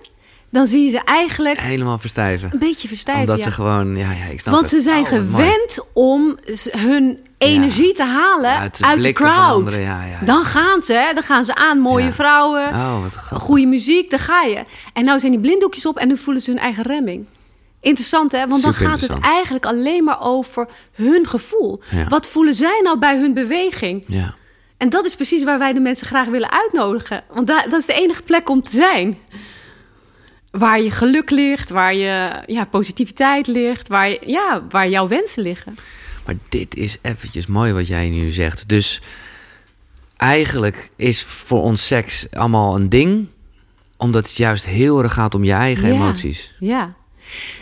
dan zie je ze eigenlijk Helemaal verstijven. een beetje verstijven. Omdat ja. ze gewoon, ja, ja ik snap Want het. ze zijn Oh, mooi. gewend om hun energie te halen Ja, uit, de crowd. Dan gaan ze, hè? dan gaan ze aan. Mooie vrouwen, Oh, goede muziek, daar ga je. En nou zijn die blinddoekjes op en nu voelen ze hun eigen remming. Interessant, hè? Want dan gaat het eigenlijk alleen maar over hun gevoel. Wat voelen zij nou bij hun beweging? Ja. En dat is precies waar wij de mensen graag willen uitnodigen. Want da- dat is de enige plek om te zijn. Waar je geluk ligt, waar je ja, positiviteit ligt, waar, je, ja, waar jouw wensen liggen. Maar dit is eventjes mooi wat jij nu zegt. Dus eigenlijk is voor ons seks allemaal een ding. Omdat het juist heel erg gaat om je eigen Ja. emoties. Ja.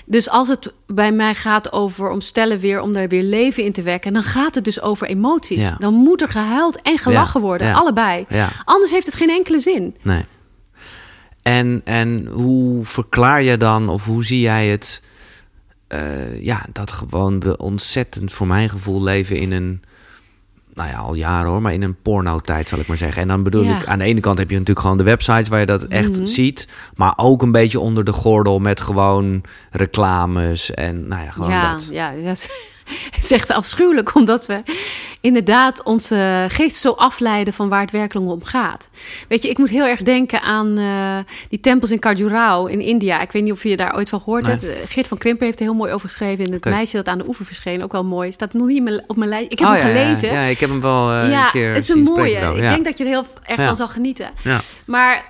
Dus als het bij mij gaat over om stellen weer, om daar weer leven in te wekken, dan gaat het dus over emoties. Ja. Dan moet er gehuild en gelachen worden, allebei. Anders heeft het geen enkele zin. Nee. En, en hoe verklaar je dan, of hoe zie jij het... eh, ja, dat gewoon we ontzettend, voor mijn gevoel, leven in een... Nou ja, al jaren hoor, maar in een porno-tijd zal ik maar zeggen. En dan bedoel Ja. ik, aan de ene kant heb je natuurlijk gewoon de websites waar je dat echt Mhm. ziet. Maar ook een beetje onder de gordel met gewoon reclames en nou ja, gewoon ja, dat. ja, ja, *laughs* het is echt afschuwelijk, omdat we inderdaad onze geest zo afleiden van waar het werkelijk om gaat. Weet je, ik moet heel erg denken aan eh, die tempels in Khajuraho in India. Ik weet niet of je daar ooit van gehoord Nee. hebt. Eh, Geert van Krimpen heeft er heel mooi over geschreven in Het meisje dat aan de oever verscheen. Ook wel mooi. Staat nog niet op mijn lijst. Ik heb Oh, hem ja, gelezen. Ja, ik heb hem wel eh, ja, een keer het is een mooie. Ik denk dat je er heel erg van zal genieten. Maar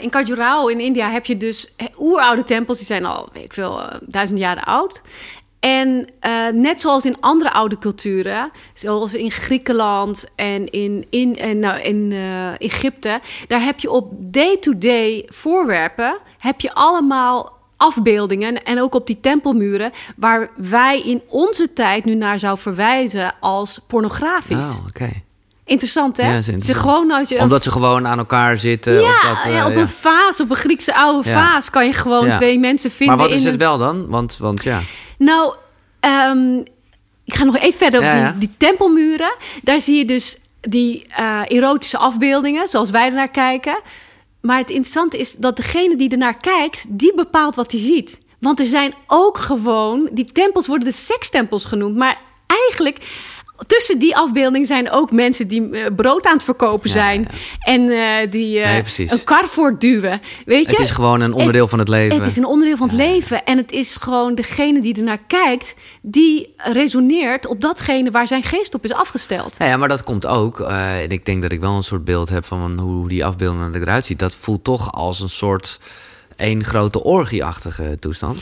in Khajuraho in India heb je dus oeroude tempels. Die zijn al, weet ik veel, duizenden jaren oud. En eh, net zoals in andere oude culturen, zoals in Griekenland en in, in, en, nou, in eh, Egypte, daar heb je op day-to-day voorwerpen, heb je allemaal afbeeldingen en ook op die tempelmuren, waar wij in onze tijd nu naar zou verwijzen als pornografisch. Oh, oké. Interessant, hè? Ja, interessant. gewoon als je een Omdat ze gewoon aan elkaar zitten. ja, of dat, eh, ja, op ja. een vaas, op een Griekse oude vaas, kan je gewoon twee mensen vinden. Maar wat is in het een- wel dan? Want, want ja. Nou, ehm, ik ga nog even verder op Ja, die, ja. die tempelmuren. Daar zie je dus die eh, erotische afbeeldingen, zoals wij ernaar kijken. Maar het interessante is dat degene die ernaar kijkt, die bepaalt wat hij ziet. Want er zijn ook gewoon, die tempels worden de sekstempels genoemd. Maar eigenlijk, tussen die afbeelding zijn ook mensen die eh, brood aan het verkopen zijn. ja. En eh, die eh, Nee, een kar voortduwen. Weet je? Het is gewoon een onderdeel van het leven. Het is een onderdeel van het leven. En het is gewoon degene die ernaar kijkt, die resoneert op datgene waar zijn geest op is afgesteld. Ja, ja, maar dat komt ook. en ik denk dat ik wel een soort beeld heb van hoe die afbeelding eruit ziet. Dat voelt toch als een soort één grote orgieachtige toestand.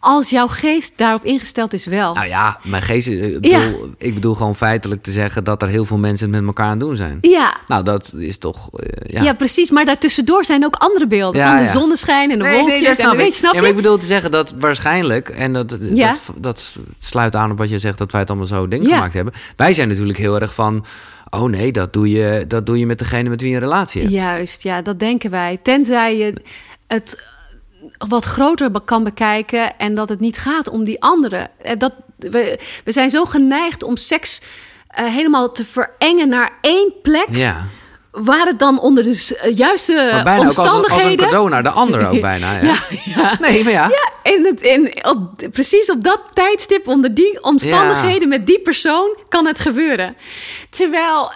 Als jouw geest daarop ingesteld is wel. Nou ja, mijn geest, is- ik bedoel, ik bedoel gewoon feitelijk te zeggen dat er heel veel mensen het met elkaar aan het doen zijn. ja. Nou, dat is toch. eh, Ja. ja. precies. Maar daartussendoor zijn ook andere beelden. Ja, van de zonneschijn en de Nee, nee, wolkjes. en snap de, weet, ik. snap ja, je? maar ik bedoel te zeggen dat waarschijnlijk, en dat, dat, dat sluit aan op wat je zegt, dat wij het allemaal zo ding gemaakt hebben. Wij zijn natuurlijk heel erg van, oh nee, dat doe je, dat doe je met degene met wie je een relatie hebt. Juist, ja, dat denken wij. Tenzij je het wat groter kan bekijken en dat het niet gaat om die anderen. Eh, Dat, we, we zijn zo geneigd om seks eh, helemaal te verengen naar één plek. Ja, Waar het dan onder de eh, juiste maar bijna ook als, een- omstandigheden... als een cadeau naar de ander ook *laughs* bijna. Ja. Ja, ja. Nee, maar ja. Ja, in het, in, op, precies op dat tijdstip, onder die omstandigheden, met die persoon, kan het gebeuren. Terwijl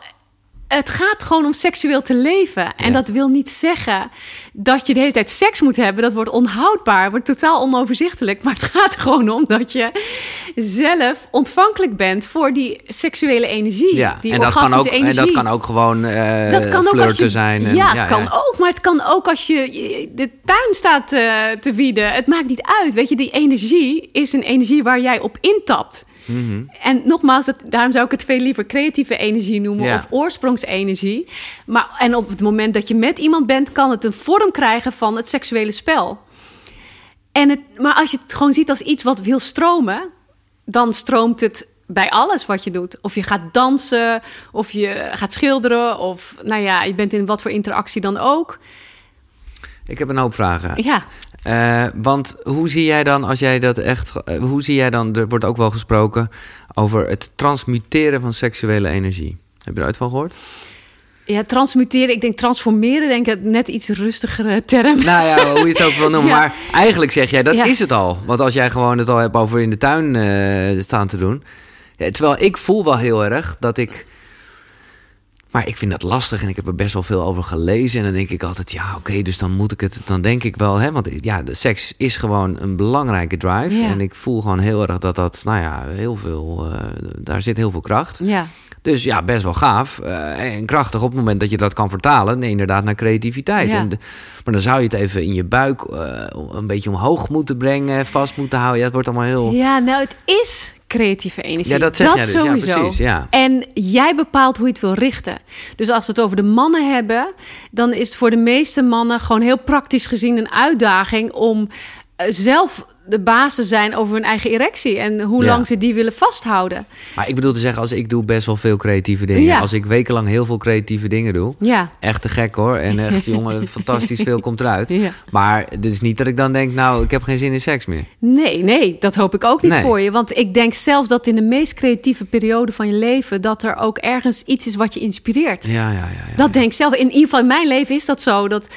het gaat gewoon om seksueel te leven. En Ja. dat wil niet zeggen dat je de hele tijd seks moet hebben. Dat wordt onhoudbaar, wordt totaal onoverzichtelijk. Maar het gaat gewoon om dat je zelf ontvankelijk bent voor die seksuele energie. ja. Die En, dat kan ook, en dat kan ook gewoon eh Dat kan ook flirten als je, zijn. En, ja, kan ook. Maar het kan ook als je de tuin staat eh, te wieden. Het maakt niet uit. Weet je, die energie is een energie waar jij op intapt. Mhm. En nogmaals, dat, daarom zou ik het veel liever creatieve energie noemen Ja. of oorsprongsenergie. Maar, en op het moment dat je met iemand bent, kan het een vorm krijgen van het seksuele spel. En het, maar als je het gewoon ziet als iets wat wil stromen, dan stroomt het bij alles wat je doet. Of je gaat dansen, of je gaat schilderen, of nou ja, je bent in wat voor interactie dan ook. Ik heb een hoop vragen. Ja. Uh, want hoe zie jij dan, als jij dat echt. Uh, hoe zie jij dan, er wordt ook wel gesproken over het transmuteren van seksuele energie. Heb je er ooit van gehoord? Ja, transmuteren. Ik denk transformeren, denk ik net iets rustigere term. Nou ja, hoe je het ook wil *laughs* noemen. ja. Maar eigenlijk zeg jij, dat ja. is het al. Want als jij gewoon het al hebt over in de tuin uh, staan te doen. Ja, terwijl ik voel wel heel erg dat ik maar ik vind dat lastig en ik heb er best wel veel over gelezen. En dan denk ik altijd, ja, oké, dus dan moet ik het. Dan denk ik wel, hè, want ja, de seks is gewoon een belangrijke drive. Ja. En ik voel gewoon heel erg dat dat, nou ja, heel veel. Uh, daar zit heel veel kracht. Ja. Dus ja, best wel gaaf uh, en krachtig op het moment dat je dat kan vertalen. Nee, inderdaad, naar creativiteit. Ja. En de, maar dan zou je het even in je buik uh, een beetje omhoog moeten brengen, vast moeten houden. Ja, het wordt allemaal heel. Ja, nou, het is creatieve energie. Ja, dat zeg dat dus. sowieso. Ja, precies, ja. En jij bepaalt hoe je het wil richten. Dus als we het over de mannen hebben, dan is het voor de meeste mannen gewoon heel praktisch gezien een uitdaging om uh, zelf de baas te zijn over hun eigen erectie en hoe Ja. lang ze die willen vasthouden. Maar ik bedoel te zeggen, als ik doe best wel veel creatieve dingen. Ja. Als ik wekenlang heel veel creatieve dingen doe. Ja. Echt te gek hoor. En *laughs* echt, jongen, fantastisch veel komt eruit. Maar het is niet dat ik dan denk, nou, ik heb geen zin in seks meer. Nee, nee, dat hoop ik ook niet Nee. voor je. Want ik denk zelfs dat in de meest creatieve periode van je leven... dat er ook ergens iets is wat je inspireert. Ja, ja, ja. ja. Dat denk ik zelf. In ieder geval in mijn leven is dat zo. Dat,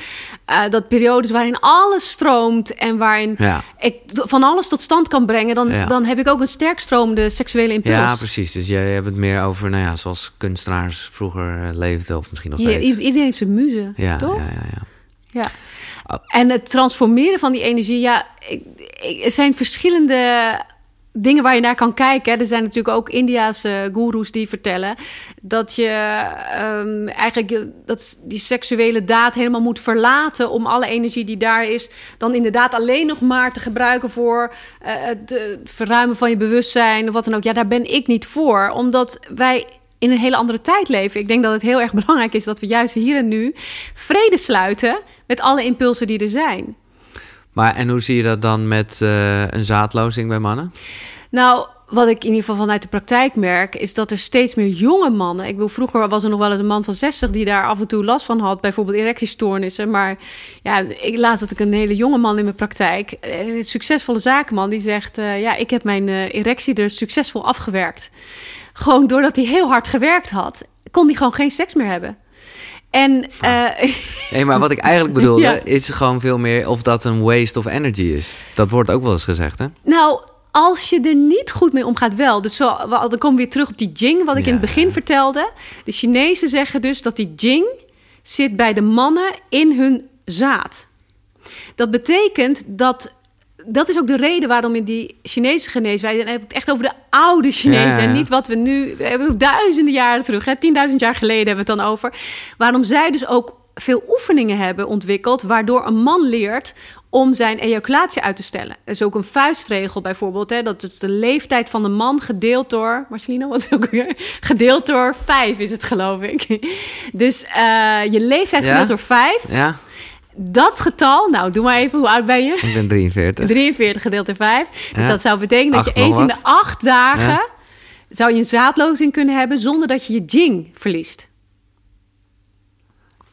eh, dat periodes waarin alles stroomt en waarin Ja. ik van alles tot stand kan brengen... dan, Ja. dan heb ik ook een sterk stromende seksuele impuls. Ja, precies. Dus jij hebt het meer over, nou ja, zoals kunstenaars vroeger eh, leefden, of misschien nog steeds. i- iedereen heeft zijn muze, Ja, toch? ja, ja, ja. Ja. Oh. En het transformeren van die energie, ja, er zijn verschillende dingen waar je naar kan kijken. Er zijn natuurlijk ook Indiaanse goeroes die vertellen dat je ehm, eigenlijk dat die seksuele daad helemaal moet verlaten om alle energie die daar is, dan inderdaad alleen nog maar te gebruiken voor eh, het eh, verruimen van je bewustzijn of wat dan ook. Ja, daar ben ik niet voor, omdat wij in een hele andere tijd leven. Ik denk dat het heel erg *laughs* belangrijk is dat we juist hier en nu vrede sluiten met alle impulsen die er zijn. Maar en hoe zie je dat dan met eh, een zaadlozing bij mannen? Nou, wat ik in ieder geval vanuit de praktijk merk, is dat er steeds meer jonge mannen. Ik bedoel, vroeger was er nog wel eens een man van 60 die daar af en toe last van had, bijvoorbeeld erectiestoornissen. Maar ja, ik laatst had ik een hele jonge man in mijn praktijk, eh, een succesvolle zakenman, die zegt: eh, Ja, ik heb mijn eh, erectie er succesvol afgewerkt. Gewoon doordat hij heel hard gewerkt had, kon hij gewoon geen seks meer hebben. En eh, *laughs* Nee, maar wat ik eigenlijk bedoelde, Ja. is gewoon veel meer of dat een waste of energy is. Dat wordt ook wel eens gezegd, hè? Nou, als je er niet goed mee omgaat, wel. Dus zo, dan komen we weer terug op die jing, wat ik in het begin vertelde. De Chinezen zeggen dus dat die jing zit bij de mannen in hun zaad. Dat betekent dat. Dat is ook de reden waarom in die Chinese geneeswijze... en dan heb ik het echt over de oude Chinezen... En niet wat we nu... We hebben duizenden jaren terug, hè, 10.000 jaar geleden hebben we het dan over... waarom zij dus ook veel oefeningen hebben ontwikkeld... waardoor een man leert om zijn ejaculatie uit te stellen. Er is ook een vuistregel bijvoorbeeld. Hè, dat is de leeftijd van de man gedeeld door... Marcelino, wat ook weer? *laughs* Gedeeld door vijf is het, geloof ik. Dus eh, je leeftijd Ja? gedeeld door vijf... Ja, Dat getal, nou doe maar even, hoe oud ben je? ik ben 43. 43 gedeeld door 5. Dus Ja. dat zou betekenen dat je eens in de acht dagen... Ja. zou je een zaadlozing kunnen hebben... zonder dat je je jing verliest.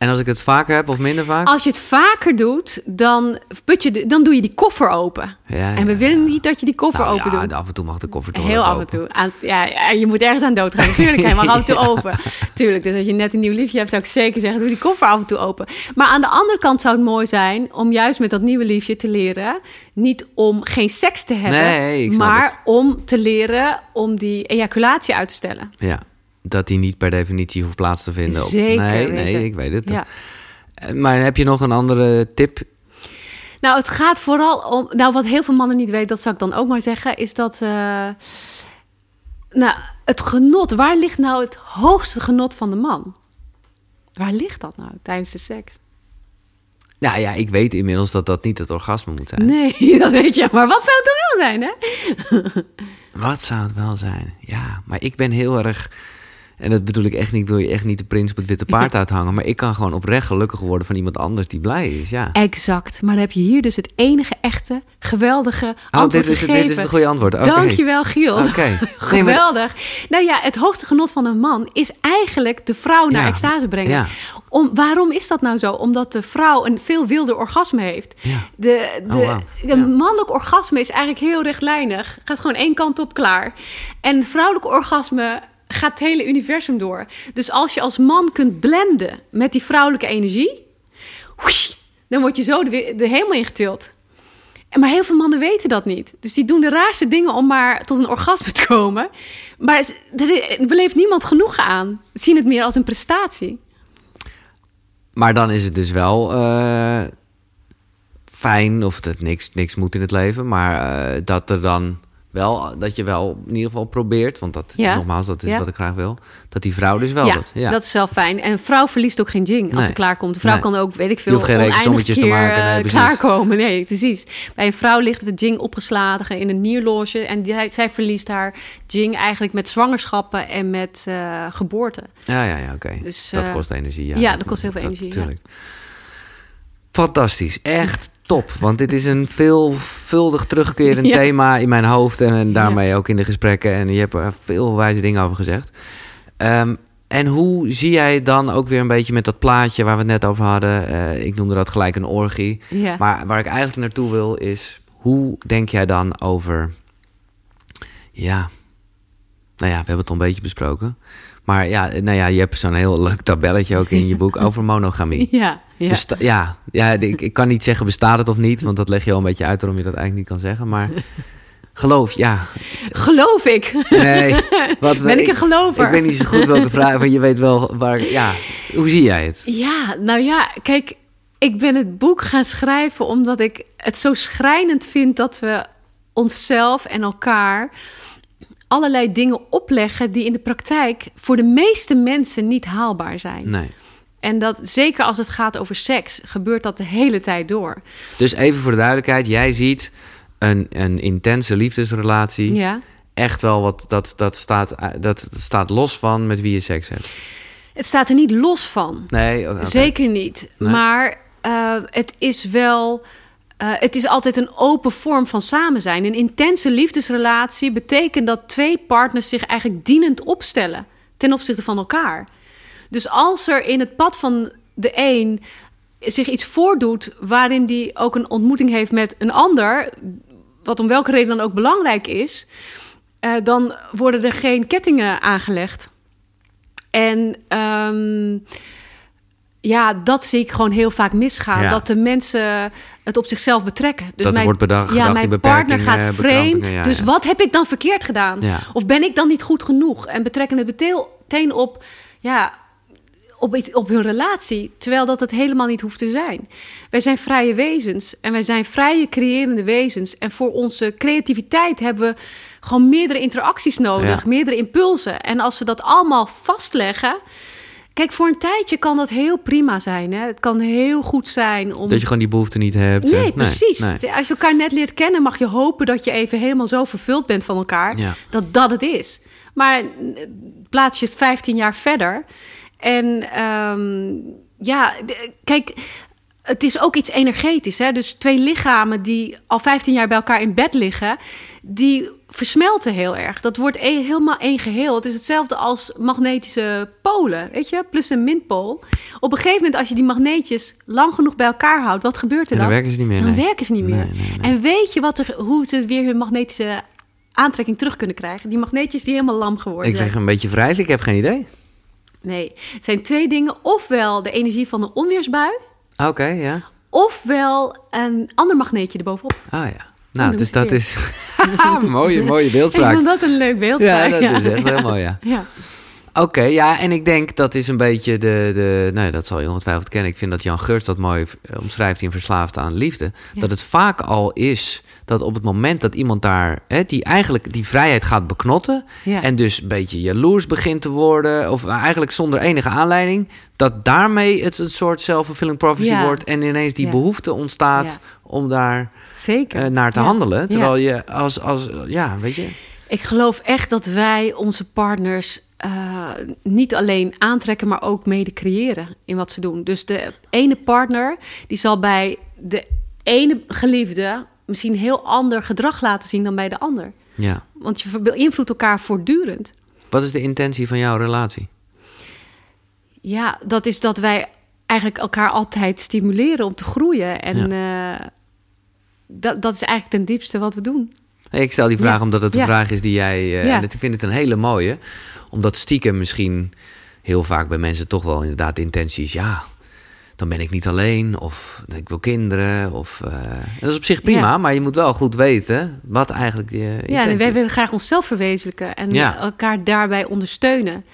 En als ik het vaker heb of minder vaak? Als je het vaker doet, dan, put je de, dan doe je die koffer open. Ja, en we willen niet dat je die koffer Nou open ja, doet. af en toe mag de koffer toch Heel af en toe. Aan, ja, je moet ergens aan doodgaan. Natuurlijk, hij mag af en toe *laughs* open. Tuurlijk, dus als je net een nieuw liefje hebt, zou ik zeker zeggen, doe die koffer af en toe open. Maar aan de andere kant zou het mooi zijn om juist met dat nieuwe liefje te leren, niet om geen seks te hebben, Nee, maar het. om te leren om die ejaculatie uit te stellen. Ja, dat die niet per definitie hoeft plaats te vinden. op- Zeker nee, nee, ik weet het. Ja. Eh, Maar heb je nog een andere tip? Nou, het gaat vooral om. Nou, wat heel veel mannen niet weten, dat zou ik dan ook maar zeggen, is dat. eh, nou, het genot. Waar ligt nou het hoogste genot van de man? Waar ligt dat nou tijdens de seks? Nou ja, ik weet inmiddels dat dat niet het orgasme moet zijn. Nee, *laughs* dat weet je. Maar wat zou het dan wel zijn, hè? Wat zou het wel zijn? Ja, maar ik ben heel erg... En dat bedoel ik echt niet, wil je echt niet de prins op het witte *laughs* paard uithangen. Maar ik kan gewoon oprecht gelukkig worden van iemand anders die blij is. Ja. Exact. Maar dan heb je hier dus het enige echte, geweldige Oh, antwoord dit is, gegeven. dit is het goede antwoord. Oké. Dankjewel, Giel. Oké. *laughs* Geweldig. Nou ja, het hoogste genot van een man is eigenlijk de vrouw naar Ja. extase brengen. Ja. Om, waarom is dat nou zo? Omdat de vrouw een veel wilder orgasme heeft. Ja. De, de, Oh, de Ja. mannelijk orgasme is eigenlijk heel rechtlijnig. Gaat gewoon één kant op klaar. En vrouwelijk orgasme gaat het hele universum door. Dus als je als man kunt blenden met die vrouwelijke energie... dan word je zo de, de hemel ingetild. Maar heel veel mannen weten dat niet. Dus die doen de raarste dingen om maar tot een orgasme te komen. Maar er beleeft niemand genoeg aan. Ze zien het meer als een prestatie. Maar dan is het dus wel eh, fijn, of dat niks, niks moet in het leven, maar eh, dat er dan wel, dat je wel in ieder geval probeert, want dat, Ja. nogmaals, dat is Ja. wat ik graag wil, dat die vrouw dus wel ja, dat, ja. dat is wel fijn. En een vrouw verliest ook geen jing als Nee. ze klaarkomt. Een vrouw Nee. kan ook, weet ik veel, geen oneindig rekensommetjes te keer, maken, nee, eh, klaarkomen. Nee, precies. Bij een vrouw ligt het jing opgeslagen in een nierloge. En die, zij verliest haar jing eigenlijk met zwangerschappen en met eh geboorte. Ja, ja, ja, oké. Dus, dat eh, kost energie. Ja, ja, dat kost heel veel energie, ja. Tuurlijk. Fantastisch, echt top. Want dit is een veelvuldig terugkerend *laughs* Ja. thema in mijn hoofd en, en daarmee ook in de gesprekken. En je hebt er veel wijze dingen over gezegd. Ehm, en hoe zie jij dan ook weer een beetje met dat plaatje waar we het net over hadden? Eh, ik noemde dat gelijk een orgie. Ja. Maar waar ik eigenlijk naartoe wil is, hoe denk jij dan over, ja, nou ja, we hebben het al een beetje besproken. Maar ja, nou ja, je hebt zo'n heel leuk tabelletje ook in je boek *laughs* over monogamie. Ja, ja. Besta- ja, ja ik, ik kan niet zeggen bestaat het of niet, want dat leg je al een beetje uit waarom je dat eigenlijk niet kan zeggen. Maar *laughs* geloof, ja. Geloof ik. Nee, wat, *laughs* Ben ik een gelover? Ik weet niet zo goed welke vraag, maar je weet wel waar. Ja, hoe zie jij het? Ja, nou ja, kijk, ik ben het boek gaan schrijven omdat ik het zo schrijnend vind dat we onszelf en elkaar allerlei dingen opleggen die in de praktijk voor de meeste mensen niet haalbaar zijn. Nee. En dat zeker als het gaat over seks, gebeurt dat de hele tijd door. Dus even voor de duidelijkheid, jij ziet een, een intense liefdesrelatie. Ja. Echt wel wat dat, dat, staat, dat staat los van met wie je seks hebt. Het staat er niet los van. Nee. Zeker niet. Nee. Maar eh, het is wel. Eh, het is altijd een open vorm van samen zijn. Een intense liefdesrelatie betekent dat twee partners zich eigenlijk dienend opstellen ten opzichte van elkaar. Dus als er in het pad van de een zich iets voordoet waarin die ook een ontmoeting heeft met een ander, wat om welke reden dan ook belangrijk is, eh, dan worden er geen kettingen aangelegd. En ehm, ja, dat zie ik gewoon heel vaak misgaan. Ja. Dat de mensen het op zichzelf betrekken. Dus Dat er wordt bedacht, ja, mijn partner gaat vreemd. bekrampingen, ja, dus ja. wat heb ik dan verkeerd gedaan? Ja. Of ben ik dan niet goed genoeg? En betrekken het meteen op, ja, op, op hun relatie. Terwijl dat het helemaal niet hoeft te zijn. Wij zijn vrije wezens. En wij zijn vrije, creërende wezens. En voor onze creativiteit hebben we gewoon meerdere interacties nodig. Meerdere impulsen. En als we dat allemaal vastleggen... Kijk, voor een tijdje kan dat heel prima zijn. Hè? Het kan heel goed zijn om... Dat je gewoon die behoefte niet hebt. Nee, En- precies. nee. Als je elkaar net leert kennen, mag je hopen dat je even helemaal zo vervuld bent van elkaar. Ja. Dat dat het is. Maar eh, plaats je 15 jaar verder. En ehm, ja, kijk, het is ook iets energetisch. Hè? Dus twee lichamen die al 15 jaar bij elkaar in bed liggen, die versmelten heel erg. Dat wordt een- helemaal één geheel. Het is hetzelfde als magnetische polen, weet je, plus een minpool. Op een gegeven moment, als je die magneetjes lang genoeg bij elkaar houdt, wat gebeurt er En dan? dan werken ze niet meer. Dan nee. werken ze niet meer. Nee, nee, nee. En weet je wat er, hoe ze weer hun magnetische aantrekking terug kunnen krijgen? Die magneetjes die helemaal lam geworden Ik zeg een beetje wrijven, ik heb geen idee. Nee, het zijn twee dingen. Ofwel de energie van de onweersbui, Oké, ja. ofwel een ander magneetje erbovenop. Ah ja. Nou, dus ik dat is... *laughs* mooie, mooie Ik beeldspraak. vond dat een leuk beeld. Ja, dat is echt heel mooi, ja. Ja. Oké, ja, en ik denk dat is een beetje de, de... Nou, dat zal je ongetwijfeld kennen. Ik vind dat Jan Geurts dat mooi eh, omschrijft in Verslaafd aan Liefde. Ja. Dat het vaak al is dat op het moment dat iemand daar... Hè, die eigenlijk die vrijheid gaat beknotten... Ja. en dus een beetje jaloers begint te worden... of eigenlijk zonder enige aanleiding... dat daarmee het een soort self-fulfilling prophecy Ja. wordt... en ineens die behoefte ontstaat om daar Zeker. eh, naar te Ja. handelen. Terwijl Ja. je als, als... Ja, weet je... Ik geloof echt dat wij onze partners eh, niet alleen aantrekken, maar ook mede creëren in wat ze doen. Dus de ene partner die zal bij de ene geliefde misschien heel ander gedrag laten zien dan bij de ander. Ja. Want je beïnvloedt elkaar voortdurend. Wat is de intentie van jouw relatie? Ja, dat is dat wij eigenlijk elkaar altijd stimuleren om te groeien. En eh, dat, dat is eigenlijk ten diepste wat we doen. Ik stel die vraag Ja. omdat het de Ja. vraag is die jij... eh, Ja. En ik vind het een hele mooie. Omdat stiekem misschien heel vaak bij mensen toch wel inderdaad de intentie is... Ja, dan ben ik niet alleen. Of ik wil kinderen. Of, eh, dat is op zich prima. Maar je moet wel goed weten wat eigenlijk je Ja, en wij willen graag onszelf verwezenlijken en elkaar daarbij ondersteunen.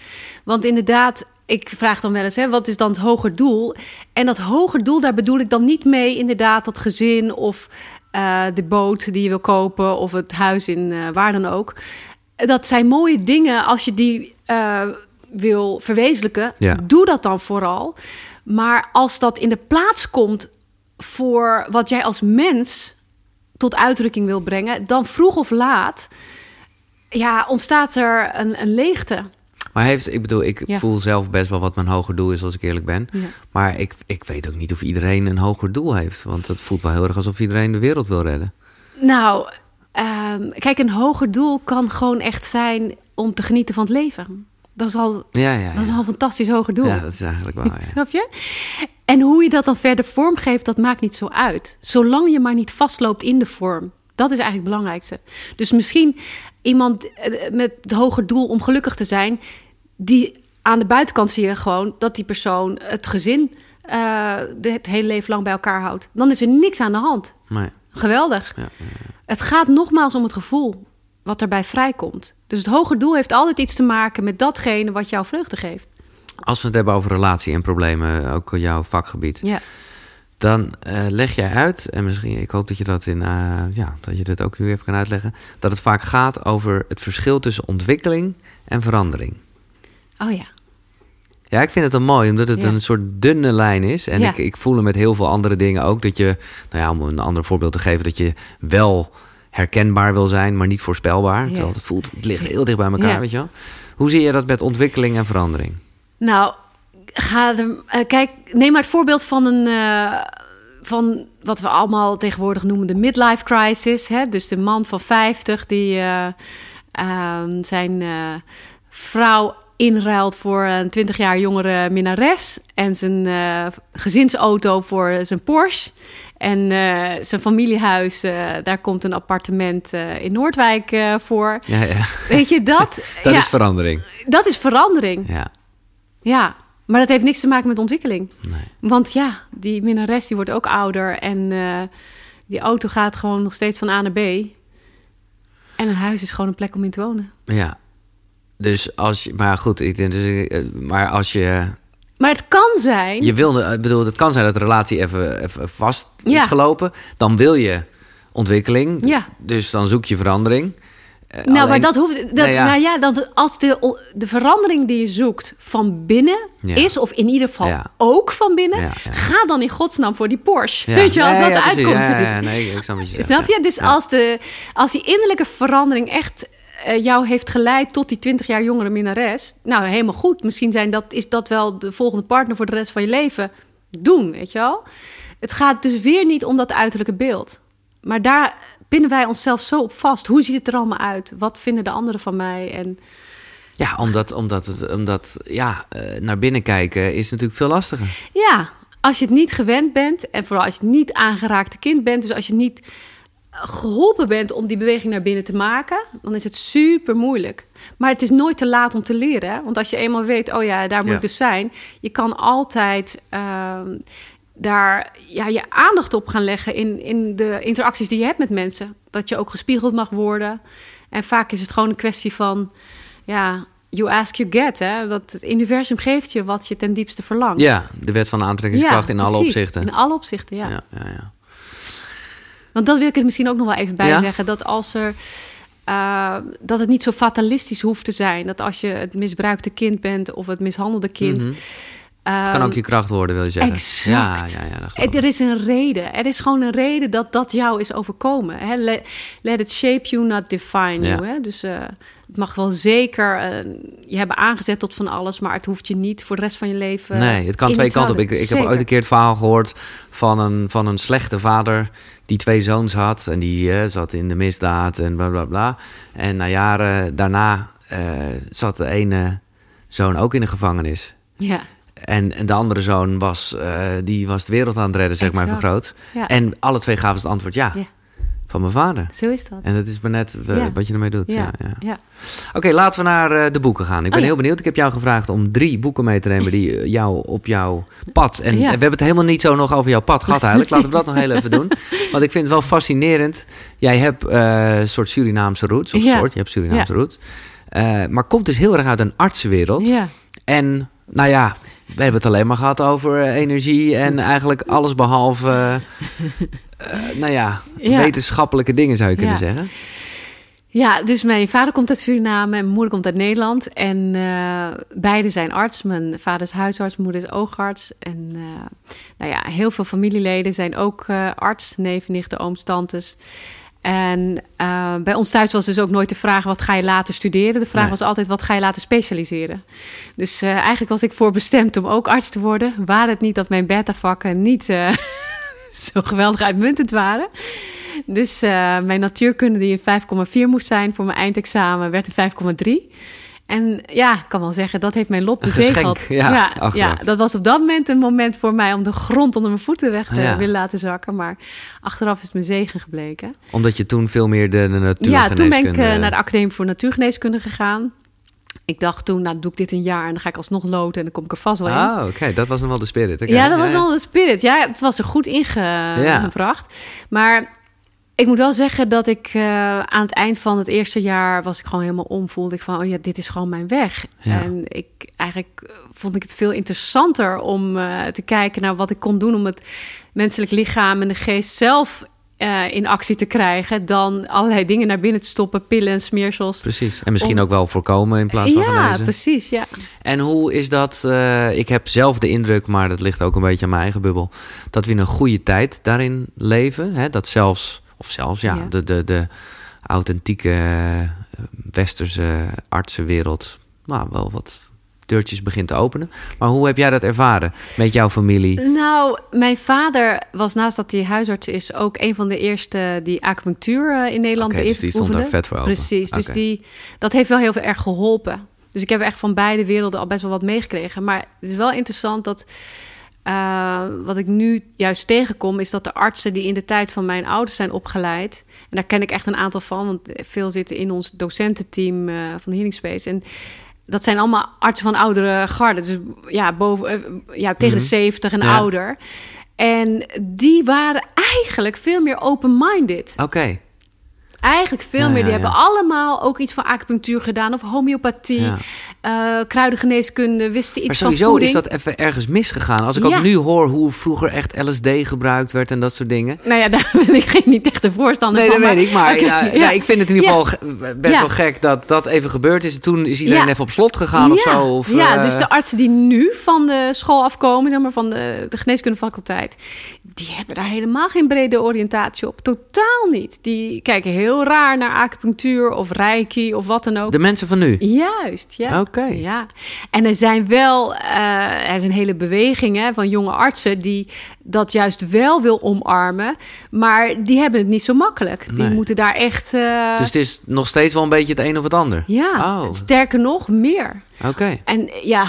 Want inderdaad, ik vraag dan wel eens, hè, wat is dan het hoger doel? En dat hoger doel, daar bedoel ik dan niet mee inderdaad dat gezin of eh, de boot die je wil kopen of het huis in eh, waar dan ook. Dat zijn mooie dingen als je die eh, wil verwezenlijken. Ja. Doe dat dan vooral. Maar als dat in de plaats komt voor wat jij als mens tot uitdrukking wil brengen, dan vroeg of laat ja, ontstaat er een, een leegte. Maar heeft, ik bedoel, ik Ja. voel zelf best wel wat mijn hoger doel is, als ik eerlijk ben. Ja. Maar ik, ik weet ook niet of iedereen een hoger doel heeft. Want het voelt wel heel erg alsof iedereen de wereld wil redden. Nou, ehm, kijk, een hoger doel kan gewoon echt zijn om te genieten van het leven. Dat is al, Ja, ja, dat is al een fantastisch hoger doel. Ja, dat is eigenlijk wel, *laughs* ja. Snap je? En hoe je dat dan verder vormgeeft, dat maakt niet zo uit. Zolang je maar niet vastloopt in de vorm. Dat is eigenlijk het belangrijkste. Dus misschien iemand eh, met het hoger doel om gelukkig te zijn, die aan de buitenkant zie je gewoon dat die persoon het gezin de- het hele leven lang bij elkaar houdt. Dan is er niks aan de hand. Maar, Geweldig. ja, Het gaat nogmaals om het gevoel wat erbij vrijkomt. Dus het hoger doel heeft altijd iets te maken met datgene wat jou vreugde geeft. Als we het hebben over relatie en problemen, ook jouw vakgebied, Ja. dan eh, leg jij uit, en misschien, ik hoop dat je dat in, eh, ja, dat je dit ook nu even kan uitleggen, dat het vaak gaat over het verschil tussen ontwikkeling en verandering. Oh ja. Ja, ik vind het wel mooi, omdat het Ja. een soort dunne lijn is. En Ja. ik, ik voel hem met heel veel andere dingen ook. Dat je, nou ja, om een ander voorbeeld te geven, dat je wel herkenbaar wil zijn, maar niet voorspelbaar. Ja. Terwijl het voelt, het ligt heel dicht bij elkaar, weet je wel. Hoe zie je dat met ontwikkeling en verandering? Nou, ga er, eh, kijk, neem maar het voorbeeld van een. eh, van wat we allemaal tegenwoordig noemen de midlife crisis. Hè? Dus de man van 50 die eh, ehm, zijn vrouw inruilt voor een 20 jaar jongere minnares. En zijn eh, gezinsauto voor zijn Porsche. En eh, zijn familiehuis, eh, daar komt een appartement in Noordwijk voor. Ja, ja. Weet je, dat, *laughs* dat ja, is verandering. dat is verandering. Ja, Ja, maar dat heeft niks te maken met ontwikkeling. nee. Want ja, die minnares die wordt ook ouder en die auto gaat gewoon nog steeds van A naar B. En een huis is gewoon een plek om in te wonen. Ja. Dus als je, maar goed, ik denk, dus, eh, maar als je, Maar het kan zijn. je wil, ik bedoel, het kan zijn dat de relatie even, even vast Ja. is gelopen. Dan wil je ontwikkeling. Ja. Dus dan zoek je verandering. Eh, nou, maar dat hoeft. Dat, Nee, ja. Nou ja, dat, als de, de verandering die je zoekt van binnen Ja. is, of in ieder geval Ja. ook van binnen, ga dan in godsnaam voor die Porsche. *laughs* Weet je, als dat de uitkomst is. nee, ik snap je. Snap je? ja. Dus als, de, als die innerlijke verandering echt eh, jou heeft geleid tot die 20 jaar jongere minnares, nou helemaal goed. Misschien zijn dat, is dat wel de volgende partner voor de rest van je leven. Doen, weet je wel? Het gaat dus weer niet om dat uiterlijke beeld. Maar daar pinnen wij onszelf zo op vast. Hoe ziet het er allemaal uit? Wat vinden de anderen van mij? En Ja, omdat, omdat, het, omdat ja, eh, naar binnen kijken is natuurlijk veel lastiger. ja, als je het niet gewend bent en vooral als je niet aangeraakte kind bent, dus als je niet geholpen bent om die beweging naar binnen te maken, dan is het super moeilijk. Maar het is nooit te laat om te leren. Hè? Want als je eenmaal weet, oh ja, daar moet Ja. ik dus zijn, je kan altijd ehm, daar ja, je aandacht op gaan leggen in, in de interacties die je hebt met mensen. Dat je ook gespiegeld mag worden. En vaak is het gewoon een kwestie van, ja, you ask, you get. Hè? Dat het universum geeft je wat je ten diepste verlangt. Ja, de wet van aantrekkingskracht in alle opzichten. In alle opzichten, ja. ja, ja, ja. Want dat wil ik er misschien ook nog wel even bij Ja? zeggen. Dat als er. eh, dat het niet zo fatalistisch hoeft te zijn. Dat als je het misbruikte kind bent of het mishandelde kind. Mhm. Het kan ook je kracht worden, wil je zeggen. Exact. Ja, ja, ja, ik. Er is een reden. Er is gewoon een reden dat dat jou is overkomen. Hè? Let, let it shape you, not define Ja. you. Hè? Dus eh, het mag wel zeker eh, je hebben aangezet tot van alles, maar het hoeft je niet voor de rest van je leven. Nee, het kan twee kanten op. Ik, ik heb ooit een keer het verhaal gehoord van een, van een slechte vader die twee zoons had. En die eh, zat in de misdaad en bla bla bla. En na jaren daarna eh, zat de ene zoon ook in de gevangenis. Ja, En, en de andere zoon was, eh, die was de wereld aan het redden, zeg maar, vergroot. ja. En alle twee gaven het antwoord ja, Ja. Van mijn vader. zo is dat. En dat is maar net eh, Ja. wat je ermee doet. Ja. ja, Ja. Oké, laten we naar eh, de boeken gaan. Ik ben Oh, heel benieuwd. Ik heb jou gevraagd om drie boeken mee te nemen die eh, jou op jouw pad. En we hebben het helemaal niet zo nog over jouw pad gehad eigenlijk. Laten we dat nog heel even doen. *laughs* Want ik vind het wel fascinerend. Jij hebt een soort Surinaamse roots. Of soort, je hebt Surinaamse roots. Maar komt dus heel erg uit een artsenwereld. ja. En nou ja, we hebben het alleen maar gehad over eh, energie en eigenlijk alles behalve, *laughs* eh, nou ja, Ja. wetenschappelijke dingen zou je kunnen Ja. zeggen. Ja, dus mijn vader komt uit Suriname en mijn moeder komt uit Nederland. En eh beide zijn arts. Mijn vader is huisarts, mijn moeder is oogarts. En nou ja, heel veel familieleden zijn ook arts. Neven, nichten, ooms, tantes. En eh, bij ons thuis was dus ook nooit de vraag... wat ga je later studeren? De vraag Nee. was altijd, wat ga je later specialiseren? Dus eh, eigenlijk was ik voorbestemd om ook arts te worden. Waar het niet dat mijn beta-vakken niet eh, *laughs* zo geweldig uitmuntend waren... Dus mijn natuurkunde, die een 5,4 moest zijn voor mijn eindexamen, werd een 5,3. En ja, ik kan wel zeggen, dat heeft mijn lot bezegeld. ja, ja, dat was op dat moment een moment voor mij om de grond onder mijn voeten weg te Ja. willen laten zakken. Maar achteraf is het mijn zegen gebleken. Omdat je toen veel meer de, de natuurgeneeskunde... Ja, toen ben ik eh, naar de Academie voor Natuurgeneeskunde gegaan. Ik dacht toen, nou doe ik dit een jaar en dan ga ik alsnog loten en dan kom ik er vast wel in. Ah, oké, dat was nog wel de spirit. Ja, dat was ja. wel de spirit. Ja, het was er goed ingebracht. Maar ik moet wel zeggen dat ik eh, aan het eind van het eerste jaar was ik gewoon helemaal om. Voelde ik van, oh ja, dit is gewoon mijn weg. Ja. En ik eigenlijk eh, vond ik het veel interessanter om eh, te kijken naar wat ik kon doen om het menselijk lichaam en de geest zelf in actie te krijgen, dan allerlei dingen naar binnen te stoppen, pillen en smeersels. Precies. En misschien Om- ook wel voorkomen in plaats van Ja, genezen. precies. Ja. En hoe is dat? ik heb zelf de indruk, maar dat ligt ook een beetje aan mijn eigen bubbel, dat we in een goede tijd daarin leven. Hè? Dat zelfs, of zelfs ja, Ja. De, de, de authentieke eh, westerse artsenwereld, nou wel wat deurtjes begint te openen. Maar hoe heb jij dat ervaren met jouw familie? Nou, mijn vader was naast dat hij huisarts is ook een van de eerste die acupunctuur eh, in Nederland Oké, dus die stond daar vet voor open. Precies, dus die, dat heeft wel heel veel erg geholpen. Dus ik heb echt van beide werelden al best wel wat meegekregen. Maar het is wel interessant dat eh, wat ik nu juist tegenkom, is dat de artsen die in de tijd van mijn ouders zijn opgeleid, en daar ken ik echt een aantal van, want veel zitten in ons docententeam eh, van Healing Space. En dat zijn allemaal artsen van oudere garde. Dus ja, boven, eh, ja tegen Mhm. de 70 en Ja. ouder. En die waren eigenlijk veel meer open-minded. Oké, Eigenlijk veel Ja, meer. Die ja. hebben allemaal ook iets van acupunctuur gedaan. Of homeopathie, eh, kruidengeneeskunde, wisten maar iets van sowieso voeding. is dat even ergens misgegaan. Als ik ook nu hoor hoe vroeger echt LSD gebruikt werd en dat soort dingen. Nou ja, *laughs* daar ben ik geen, niet echt een voorstander Nee, dat van. weet ik. Maar ja, ik vind het in ieder geval ge- best wel gek dat dat even gebeurd is. En toen is iedereen even op slot gegaan of zo. Of, ja, eh, dus de artsen die nu van de school afkomen, zeg maar van de, de geneeskundefaculteit, die hebben daar helemaal geen brede oriëntatie op. Totaal niet. Die kijken heel raar naar acupunctuur of reiki of wat dan ook. de mensen van nu. Juist, ja. Oké. Ja, en er zijn wel, eh, er is een hele beweging hè, van jonge artsen die dat juist wel wil omarmen, maar die hebben het niet zo makkelijk. Die Nee. moeten daar echt, eh, Dus het is nog steeds wel een beetje het een of het ander. ja, Oh, sterker nog, meer. oké. En ja,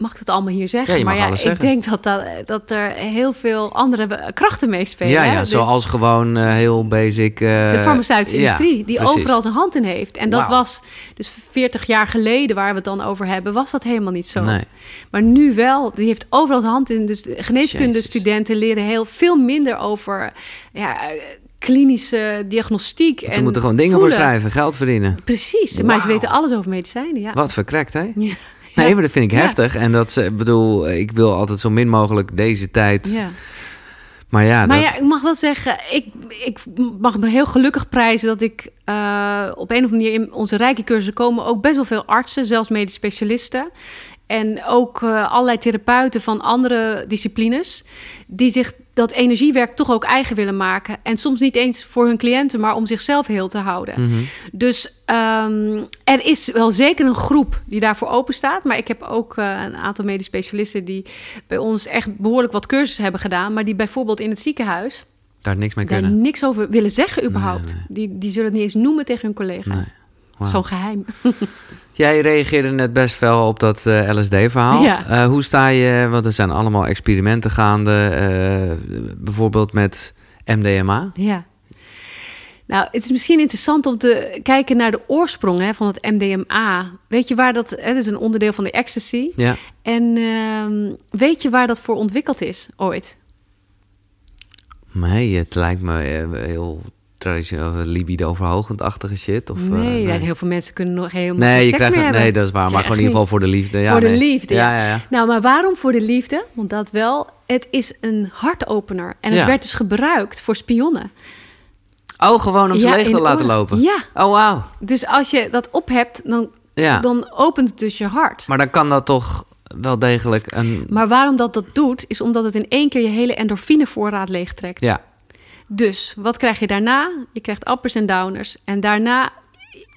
mag ik het allemaal hier zeggen? Ja, maar ja, ik zeggen. denk dat, dat, dat er heel veel andere krachten meespelen. Ja, hè. ja, De- zoals gewoon eh, heel basic... eh, de farmaceutische ja, industrie, die precies. overal zijn hand in heeft. En dat was dus 40 jaar geleden, waar we het dan over hebben, was dat helemaal niet zo. Nee. Maar nu wel, die heeft overal zijn hand in. Dus de geneeskundestudenten leren heel veel minder over ja, klinische diagnostiek. Want en Ze moeten gewoon dingen voelen. voor schrijven, geld verdienen. Precies, maar ze weten alles over medicijnen. Ja. Wat verkrekt, hè? Ja. Nee, maar dat vind ik heftig. En dat, ze- bedoel, ik wil altijd zo min mogelijk deze tijd. Ja. Maar ja, Maar dat, ja, ik mag wel zeggen, ik, ik mag me heel gelukkig prijzen dat ik eh, op een of andere manier in onze rijke cursussen komen ook best wel veel artsen, zelfs medisch specialisten. En ook uh, allerlei therapeuten van andere disciplines. die zich dat energiewerk toch ook eigen willen maken. En soms niet eens voor hun cliënten, maar om zichzelf heel te houden. Mhm. Dus um, er is wel zeker een groep die daarvoor open staat. Maar ik heb ook uh, een aantal medisch specialisten die bij ons echt behoorlijk wat cursussen hebben gedaan. Maar die bijvoorbeeld in het ziekenhuis. Daar niks mee daar kunnen. niks over willen zeggen, überhaupt. Nee, nee. Die, die zullen het niet eens noemen tegen hun collega's. Nee. Het is gewoon geheim. *laughs* Jij reageerde net best wel op dat eh, LSD-verhaal. Ja. Eh, hoe sta je, want er zijn allemaal experimenten gaande, eh, bijvoorbeeld met MDMA. Ja. Nou, het is misschien interessant om te kijken naar de oorsprong hè, van het MDMA. Weet je waar dat... Het is een onderdeel van de ecstasy. Ja. En uh, weet je waar dat voor ontwikkeld is ooit? Nee, het lijkt me heel traditioneel libido-verhogend-achtige shit. Of, nee, uh, nee, heel veel mensen kunnen nog helemaal nee, je krijgt hebben. Nee, dat is waar. Maar gewoon in ieder geval voor de liefde. Ja, voor nee. de liefde, ja. ja. Ja. Nou, maar waarom voor de liefde? Want dat wel. Het is een hartopener. En het werd dus gebruikt voor spionnen. Oh, gewoon om ze leeg te laten lopen? Ja. Oh, wauw. Dus als je dat op hebt, dan, Ja. dan opent het dus je hart. Maar dan kan dat toch wel degelijk een... Maar waarom dat dat doet, is omdat het in één keer je hele endorfinevoorraad leegtrekt. Ja, Dus wat krijg je daarna? Je krijgt uppers en downers. En daarna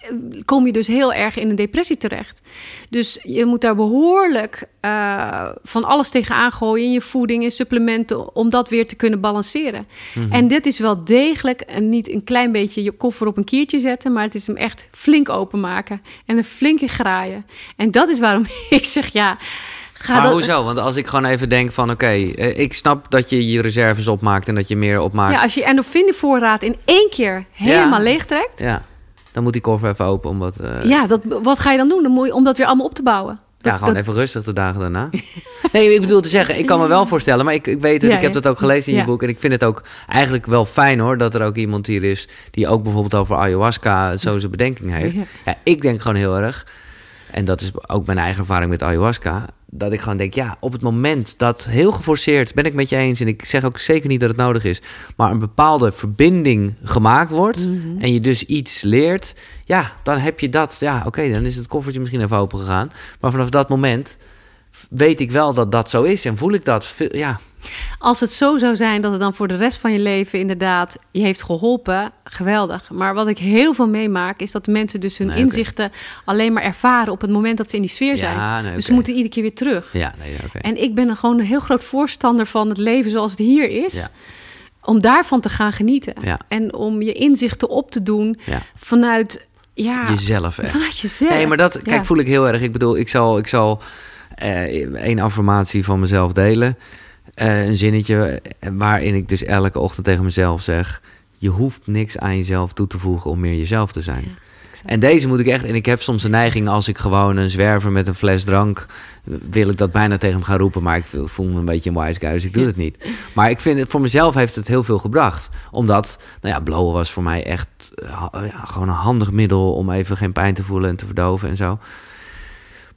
eh, kom je dus heel erg in een depressie terecht. Dus je moet daar behoorlijk eh, van alles tegenaan gooien... in je voeding, in supplementen... om dat weer te kunnen balanceren. En dit is wel degelijk en niet een klein beetje je koffer op een kiertje zetten... maar het is hem echt flink openmaken en een flinke graaien. En dat is waarom *laughs* ik zeg ja... Ga maar dat, hoezo? Want als ik gewoon even denk van... oké, eh, ik snap dat je je reserves opmaakt... en dat je meer opmaakt. Ja, als je endorfinevoorraad in één keer helemaal Ja. leegtrekt... Ja, dan moet die koffer even open. Omdat, eh, Ja, dat, wat ga je dan doen? Dan moet je, om dat weer allemaal op te bouwen. Ja, gewoon dat- even rustig de dagen daarna. *laughs* nee, ik bedoel te zeggen, ik kan me wel voorstellen, maar ik, ik weet het, Ja, ik heb ja. dat ook gelezen in je Ja. boek. En ik vind het ook eigenlijk wel fijn hoor, dat er ook iemand hier is die ook bijvoorbeeld over ayahuasca zo zijn bedenking heeft. Ja. ik denk gewoon heel erg, en dat is ook mijn eigen ervaring met ayahuasca, dat ik gewoon denk, ja, op het moment dat heel geforceerd, ben ik met je eens, en ik zeg ook zeker niet dat het nodig is, maar een bepaalde verbinding gemaakt wordt Mhm. en je dus iets leert, ja, dan heb je dat. Ja, oké, dan is het koffertje misschien even open gegaan. Maar vanaf dat moment weet ik wel dat dat zo is en voel ik dat. Veel- Ja, Als het zo zou zijn dat het dan voor de rest van je leven inderdaad je heeft geholpen, geweldig. Maar wat ik heel veel meemaak, is dat mensen dus hun Nee, inzichten alleen maar ervaren op het moment dat ze in die sfeer Ja, zijn. nee, Dus ze moeten iedere keer weer terug. ja, nee. En ik ben er gewoon een heel groot voorstander van het leven zoals het hier is. Ja. Om daarvan te gaan genieten. Ja. En om je inzichten op te doen Ja. vanuit, ja, Jezelf echt. vanuit jezelf. Nee, maar dat kijk, Ja. voel ik heel erg. Ik bedoel, ik zal, ik zal eh één affirmatie van mezelf delen. Eh, een zinnetje waarin ik dus elke ochtend tegen mezelf zeg: Je hoeft niks aan jezelf toe te voegen om meer jezelf te zijn. En deze moet ik echt. En ik heb soms de neiging als ik gewoon een zwerver met een fles drank. wil ik dat bijna tegen hem gaan roepen. Maar ik voel- me een beetje een wise guy, dus ik doe *laughs* het niet. Maar ik vind het voor mezelf heeft het heel veel gebracht. Omdat, nou ja, blowen was voor mij echt eh, ja, gewoon een handig middel. om even geen pijn te voelen en te verdoven en zo.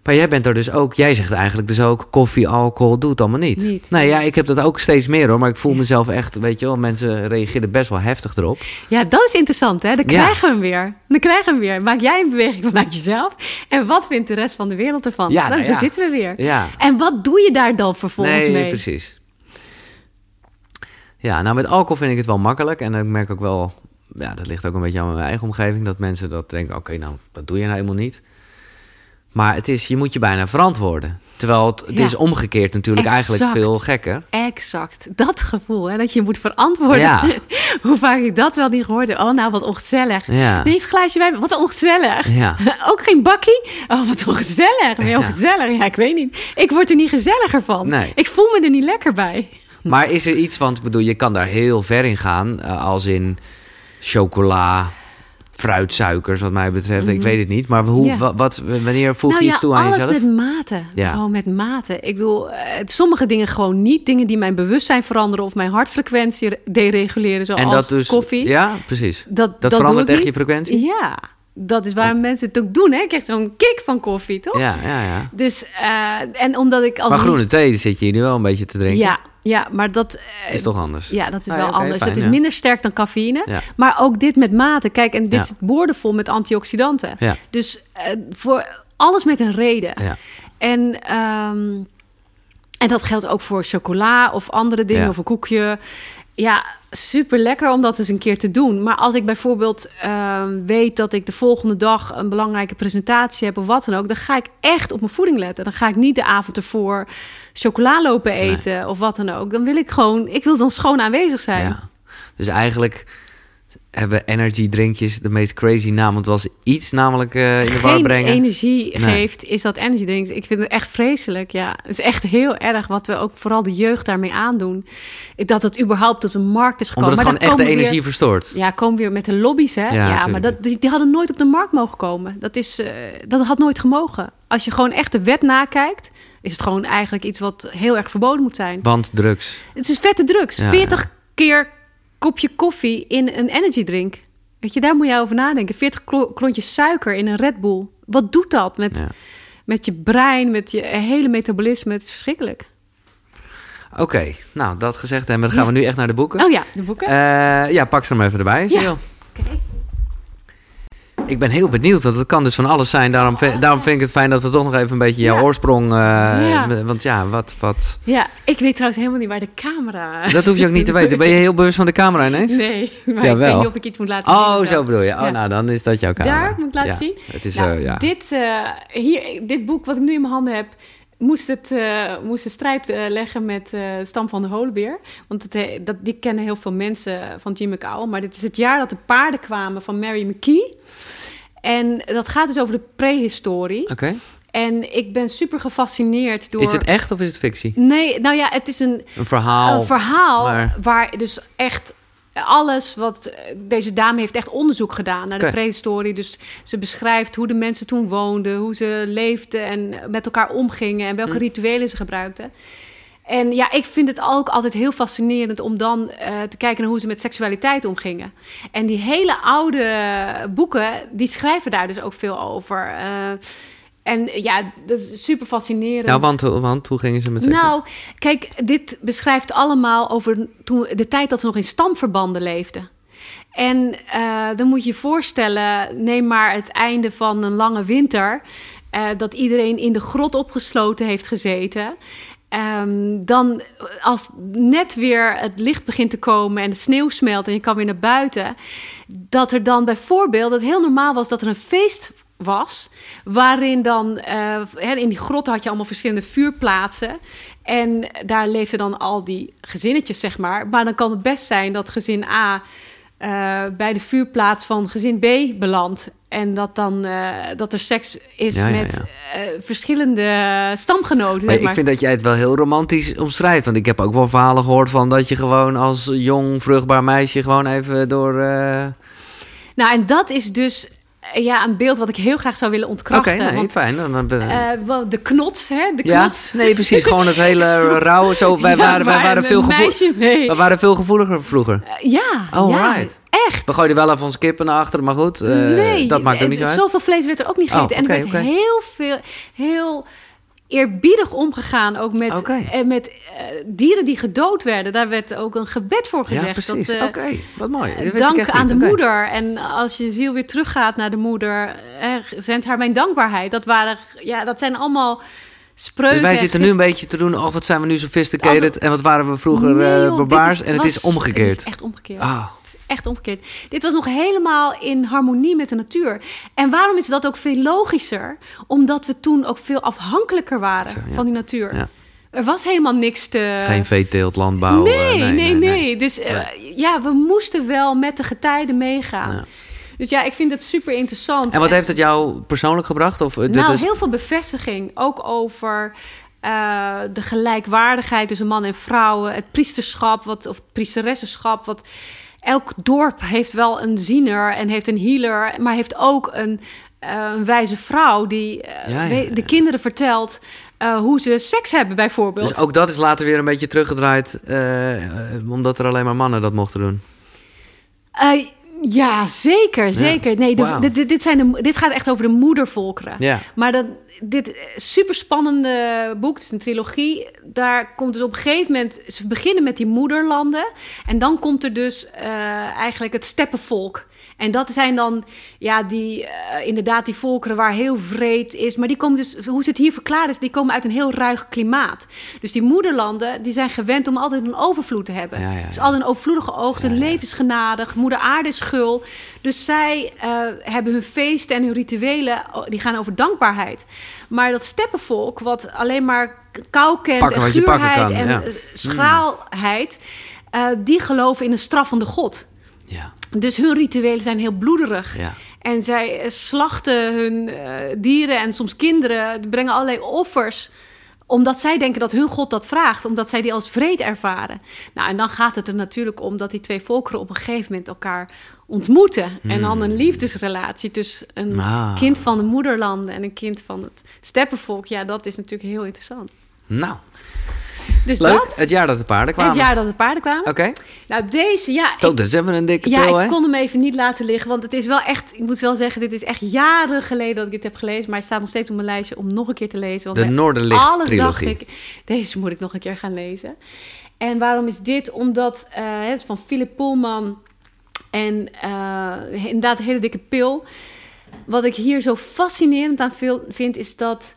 Maar jij bent er dus ook, jij zegt eigenlijk dus ook: koffie, alcohol, doe het allemaal niet. Niet. Nee, ja, ik heb dat ook steeds meer hoor. Maar ik voel mezelf echt, weet je wel, mensen reageren best wel heftig erop. Ja, dat is interessant, hè? Dan krijgen we hem weer. Dan krijgen we hem weer. Maak jij een beweging vanuit jezelf? En wat vindt de rest van de wereld ervan? Ja, Nou, nou daar ja. zitten we weer. Ja. En wat doe je daar dan vervolgens nee, mee? precies. Ja, nou met alcohol vind ik het wel makkelijk. En ik merk ook wel, ja, dat ligt ook een beetje aan mijn eigen omgeving, dat mensen dat denken, oké, nou, dat doe je nou helemaal niet. Maar het is, je moet je bijna verantwoorden. Terwijl het, het Ja. is omgekeerd natuurlijk eigenlijk veel gekker. Exact. Dat gevoel, hè? Dat je moet verantwoorden. Ja. *laughs* Hoe vaak ik dat wel niet gehoord heb. Oh, nou, wat ongezellig. Ja. Nee, een glaasje wijn. Wat ongezellig. Ja. *laughs* Ook geen bakkie? Oh, wat ongezellig. Ben je Ja. ik weet niet. Ik word er niet gezelliger van. Nee. Ik voel me er niet lekker bij. *laughs* Maar is er iets, want ik bedoel, je kan daar heel ver in gaan. eh, als in chocola, fruitsuikers, wat mij betreft. Ik weet het niet. Maar hoe, Mhm. Ja. wat, wanneer voeg nou je ja, iets toe aan alles jezelf? met mate. Ja. Gewoon met mate. Ik bedoel, eh, sommige dingen gewoon niet. Dingen die mijn bewustzijn veranderen of mijn hartfrequentie re- dereguleren, zoals en dat dus, koffie. Ja, precies. Dat, Dat, verandert echt je frequentie? Ja, dat is waarom mensen het ook doen. Hè? Ik krijg zo'n kick van koffie, toch? Ja, ja, ja. Dus, eh, en omdat ik als Maar groene thee zit je hier nu wel een beetje te drinken. Ja, ja, maar dat... eh, Is toch anders? Ja, dat is Ah, wel anders. fijn, het is ja. minder sterk dan cafeïne. Ja. Maar ook dit met mate. Kijk, en dit Ja. zit boordevol met antioxidanten. Ja. Dus eh, voor alles met een reden. Ja. En, ehm, en dat geldt ook voor chocola of andere dingen, Ja. of een koekje. Ja, super lekker om dat eens een keer te doen. Maar als ik bijvoorbeeld ehm, weet dat ik de volgende dag een belangrijke presentatie heb of wat dan ook, dan ga ik echt op mijn voeding letten. Dan ga ik niet de avond ervoor chocola lopen eten of wat dan ook. Dan wil ik gewoon, ik wil dan schoon aanwezig zijn. Ja. Dus eigenlijk hebben energy drinkjes de meest crazy naam. Want als iets namelijk eh, in de war geen brengen. energie Nee. geeft, is dat energy drink. Ik vind het echt vreselijk. Ja, het is echt heel erg wat we ook vooral de jeugd daarmee aandoen. Dat het überhaupt op de markt is gekomen. Omdat het Maar gewoon echt de energie verstoort. Weer, ja, komen we weer met de lobby's, hè? Ja, maar dat, die, die hadden nooit op de markt mogen komen. Dat, is, eh, dat had nooit gemogen. Als je gewoon echt de wet nakijkt, is het gewoon eigenlijk iets wat heel erg verboden moet zijn. Want drugs. Het is vette drugs. Ja, 40 keer kopje koffie in een energy drink. Weet je, daar moet je over nadenken. 40 klo- klontjes suiker in een Red Bull. Wat doet dat met, Ja. met je brein, met je hele metabolisme? Het is verschrikkelijk. Oké, nou dat gezegd hebben, dan gaan we nu echt naar de boeken. Oh ja, de boeken. Eh, ja, pak ze maar even erbij, Ja. Sil. Ik ben heel benieuwd, want het kan dus van alles zijn. Daarom vind, daarom vind ik het fijn dat we toch nog even een beetje jouw Ja. oorsprong... eh, Ja. Want ja, wat, wat... ja, ik weet trouwens helemaal niet waar de camera... Dat hoef je ook niet te weten. Ben je heel bewust van de camera ineens? *laughs* Nee, maar ik weet niet of ik iets moet laten zien. Oh, zo bedoel je. Oh, nou, dan is dat jouw camera. Daar moet ik laten zien. Het is Nou, ja. dit, eh, hier, dit boek wat ik nu in mijn handen heb, moest, het, eh, moest een strijd eh, leggen met eh Stam van de Holenbeer. Want het, dat, die kennen heel veel mensen van Jim McCall. Maar dit is het jaar dat de paarden kwamen van Mary McKee. En dat gaat dus over de prehistorie. Oké. En ik ben super gefascineerd door... Is het echt of is het fictie? Nee, nou ja, het is een, Een verhaal. een verhaal maar- waar dus echt alles wat eh, deze dame heeft echt onderzoek gedaan naar de prehistorie. Dus ze beschrijft hoe de mensen toen woonden, hoe ze leefden en met elkaar omgingen en welke Hm. rituelen ze gebruikten. En ja, ik vind het ook altijd heel fascinerend om dan eh, te kijken naar hoe ze met seksualiteit omgingen. En die hele oude boeken, die schrijven daar dus ook veel over. Eh, en ja, dat is super fascinerend. Nou, want, want hoe gingen ze met seks? Nou, kijk, dit beschrijft allemaal over toen, de tijd dat ze nog in stamverbanden leefden. En eh, dan moet je je voorstellen, neem maar het einde van een lange winter, eh, dat iedereen in de grot opgesloten heeft gezeten. Ehm, dan, als net weer het licht begint te komen en de sneeuw smelt en je kan weer naar buiten, dat er dan bijvoorbeeld, het heel normaal was dat er een feest was, waarin dan eh, in die grot had je allemaal verschillende vuurplaatsen en daar leefden dan al die gezinnetjes, zeg maar. Maar dan kan het best zijn dat gezin A eh, bij de vuurplaats van gezin B belandt. En dat dan eh, dat er seks is Ja, ja, met verschillende stamgenoten. Maar zeg maar. ik vind dat jij het wel heel romantisch omschrijft. Want ik heb ook wel verhalen gehoord van dat je gewoon als jong, vruchtbaar meisje gewoon even door... Nou, en dat is dus ja, een beeld wat ik heel graag zou willen Oké, ontkrachten. nee, want, fijn. Eh, wel, de knots, hè? De ja, knots. nee, precies. Gewoon het hele rauwe zo. *laughs* Wij Ja, waren, wij waren, veel, gevoel, meisje mee. wij waren veel gevoeliger vroeger. Eh, ja, Oh, ja, right. echt. We gooiden wel even onze kippen naar achteren, maar goed. eh, nee, dat maakt ook eh, niet zo uit. Zoveel vlees werd er ook niet Oh, gegeten. en er oké, werd oké. heel veel, heel eerbiedig omgegaan. Ook met, Oké. eh, met eh, dieren die gedood werden. Daar werd ook een gebed voor gezegd. Ja, precies. Eh, Oké, wat mooi. Dat ik Dank aan niet. de moeder. En als je ziel weer teruggaat naar de moeder, eh, zend haar mijn dankbaarheid. Dat, waren, ja, dat zijn allemaal spreuken. Dus wij en zitten nu een beetje te doen, oh wat zijn we nu sophisticated en wat waren we vroeger Nee, eh, joh, barbaars is- en het is omgekeerd. Het is echt omgekeerd. Ah. Het is echt omgekeerd. Dit was nog helemaal in harmonie met de natuur. En waarom is dat ook veel logischer? Omdat we toen ook veel afhankelijker waren Zo, ja. van die natuur. Ja. Er was helemaal niks te... Geen veeteelt, landbouw. nee, eh, nee, nee, Dus eh, ja, we moesten wel met de getijden meegaan. Ja. Dus ja, ik vind het super interessant. En wat heeft het jou persoonlijk gebracht? Of, eh, Nou, heel veel bevestiging. Ook over eh, de gelijkwaardigheid tussen man en vrouwen. Het priesterschap, wat, of het priesteressenschap. Wat, elk dorp heeft wel een ziener en heeft een healer. Maar heeft ook een, eh, een wijze vrouw die Ja, ja, we- ja. de kinderen vertelt... hoe ze seks hebben, bijvoorbeeld. Dus ook dat is later weer een beetje teruggedraaid, omdat er alleen maar mannen dat mochten doen. Ja, zeker, zeker. Nee, de- dit, dit, dit zijn de, dit gaat echt over de moedervolkeren. Ja. Maar dat, dit super spannende boek, het is een trilogie. Daar komt dus op een gegeven moment, ze beginnen met die moederlanden. En dan komt er dus eh, eigenlijk het steppenvolk. En dat zijn dan, ja, die, eh, inderdaad, die volkeren waar heel vreed is. Maar die komen dus, hoe ze het hier verklaren is, die komen uit een heel ruig klimaat. Dus die moederlanden, die zijn gewend om altijd een overvloed te hebben. Ja, ja, ja. Dus altijd een overvloedige oogst, het leven is genadig, moeder aarde is gul. Dus zij eh, hebben hun feesten en hun rituelen, oh, die gaan over dankbaarheid. Maar dat steppenvolk, wat alleen maar kou kent Pakken en guurheid kan, en eh, schraalheid... die geloven in een straffende God. Ja, Dus hun rituelen zijn heel bloederig. ja. En zij eh, slachten hun eh, dieren en soms kinderen, brengen allerlei offers omdat zij denken dat hun God dat vraagt, omdat zij die als vreed ervaren. Nou, en dan gaat het er natuurlijk om dat die twee volkeren op een gegeven moment elkaar ontmoeten. En dan een liefdesrelatie tussen een. Ah. kind van de moederlanden en een kind van het steppenvolk. Ja, dat is natuurlijk heel interessant. Nou, Dus leuk. dat, Het jaar dat de paarden kwamen. het jaar dat de paarden kwamen. Oké. Nou, deze, ja, Zo, dat is even een dikke ja, pil, hè? ik kon hem even niet laten liggen. Want het is wel echt, ik moet wel zeggen, dit is echt jaren geleden dat ik dit heb gelezen. Maar hij staat nog steeds op mijn lijstje om nog een keer te lezen. Want De bij Noorderlicht alles trilogie. dacht ik, deze moet ik nog een keer gaan lezen. En waarom is dit? Omdat eh, het is van Philip Pullman en eh, inderdaad een hele dikke pil. Wat ik hier zo fascinerend aan vind, is dat...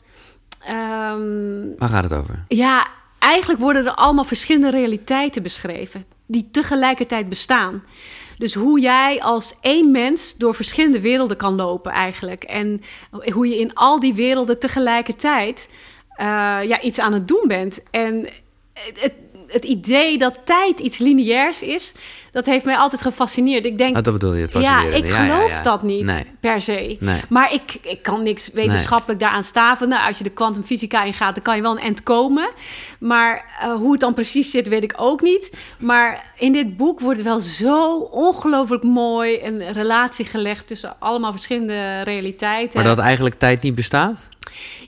ehm, Waar gaat het over? ja, eigenlijk worden er allemaal verschillende realiteiten beschreven die tegelijkertijd bestaan. Dus hoe jij als één mens door verschillende werelden kan lopen eigenlijk. En hoe je in al die werelden tegelijkertijd eh, ja, iets aan het doen bent. En het, het, idee dat tijd iets lineairs is, dat heeft mij altijd gefascineerd. Ik denk, Oh, dat bedoel je, ja, ik Ja, geloof ja. dat niet Nee. per se. Nee. Maar ik, ik kan niks wetenschappelijk daaraan staven. Nou, als je de kwantumfysica ingaat, dan kan je wel een end komen. Maar eh, hoe het dan precies zit, weet ik ook niet. Maar in dit boek wordt wel zo ongelooflijk mooi een relatie gelegd tussen allemaal verschillende realiteiten. Maar dat eigenlijk tijd niet bestaat?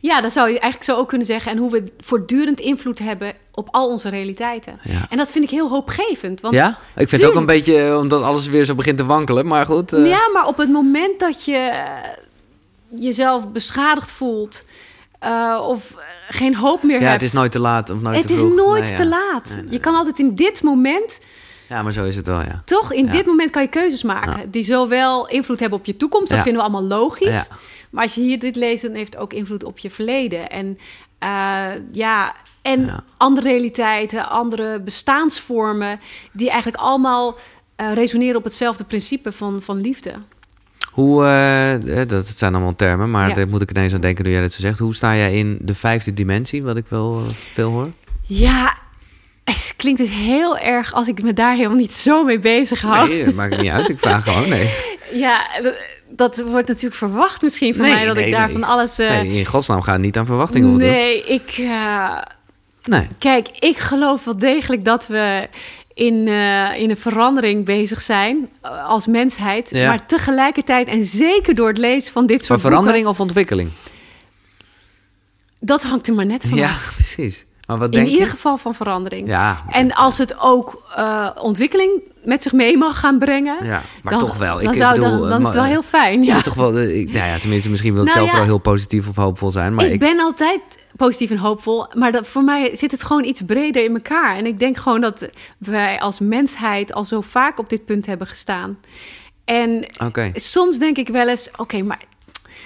Ja, dat zou je eigenlijk zo ook kunnen zeggen. En hoe we voortdurend invloed hebben op al onze realiteiten. Ja. En dat vind ik heel hoopgevend. Want Ja? Ik vind het ook een beetje, eh, omdat alles weer zo begint te wankelen. Maar goed. eh, Ja, maar op het moment dat je eh, jezelf beschadigd voelt of geen hoop meer ja, hebt. het is nooit te laat of nooit Het te is vroeg. nooit Nee, te ja. laat. Nee, nee, Je kan altijd in dit moment, Ja, maar zo is het wel, ja. toch? In Ja. dit moment kan je keuzes maken Ja. die zowel invloed hebben op je toekomst, dat Ja. vinden we allemaal logisch. Ja. Maar als je hier dit leest, dan heeft het ook invloed op je verleden. En ja, en Ja. andere realiteiten, andere bestaansvormen, die eigenlijk allemaal eh, resoneren op hetzelfde principe van, van liefde. Hoe, eh, eh, dat, dat zijn allemaal termen, maar Ja. daar moet ik ineens aan denken nu jij dat zo zegt. Hoe sta jij in de vijfde dimensie, wat ik wel veel hoor? Ja, het klinkt het heel erg als ik me daar helemaal niet zo mee bezig hou. Nee, dat maakt niet uit. Ik vraag gewoon, nee. *laughs* Ja, dat, dat wordt natuurlijk verwacht misschien van Nee, mij dat nee, ik daar nee. van alles. nee. In godsnaam gaat het niet aan verwachtingen nee, ik. Nee. kijk, ik geloof wel degelijk dat we in, eh, in een verandering bezig zijn eh, als mensheid. Ja. Maar tegelijkertijd, en zeker door het lezen van dit Maar soort verandering of ontwikkeling? dat hangt er maar net van Ja, precies. Maar wat In denk ieder je? geval van verandering. Ja, En als het ook eh, ontwikkeling met zich mee mag gaan brengen, ja, maar dan, toch wel. dan, ik zou, bedoel, dan, dan is het wel eh, heel fijn. Ja. is toch wel, eh, ik, nou ja, tenminste, misschien wil ik Nou zelf ja. wel heel positief of hoopvol zijn. Maar ik, ik, ben altijd positief en hoopvol, maar dat, voor mij zit het gewoon iets breder in elkaar. En ik denk gewoon dat wij als mensheid al zo vaak op dit punt hebben gestaan. En soms denk ik wel eens, oké, maar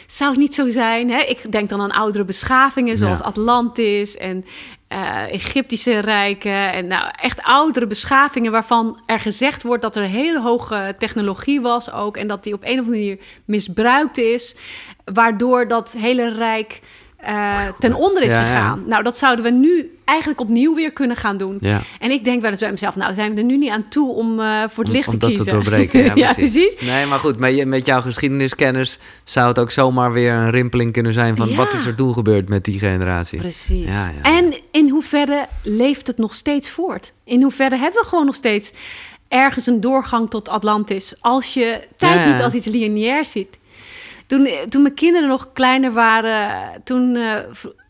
zou het niet zo zijn? Hè? Ik denk dan aan oudere beschavingen zoals Ja. Atlantis en eh, Egyptische rijken. En nou, echt oudere beschavingen waarvan er gezegd wordt dat er hele hoge technologie was ook. En dat die op een of andere manier misbruikt is. Waardoor dat hele rijk eh, ten onder is Ja, ja. gegaan. Nou, dat zouden we nu eigenlijk opnieuw weer kunnen gaan doen. Ja. En ik denk wel eens bij mezelf, nou zijn we er nu niet aan toe om eh, voor het Om- licht om te dat kiezen. te doorbreken. Ja, *laughs* precies. Nee, maar goed, met, met jouw geschiedeniskennis zou het ook zomaar weer een rimpeling kunnen zijn van wat is er toen gebeurd met die generatie. Precies. En in hoeverre leeft het nog steeds voort? In hoeverre hebben we gewoon nog steeds ergens een doorgang tot Atlantis? Als je tijd niet als iets lineair ziet. Toen, toen mijn kinderen nog kleiner waren, toen eh,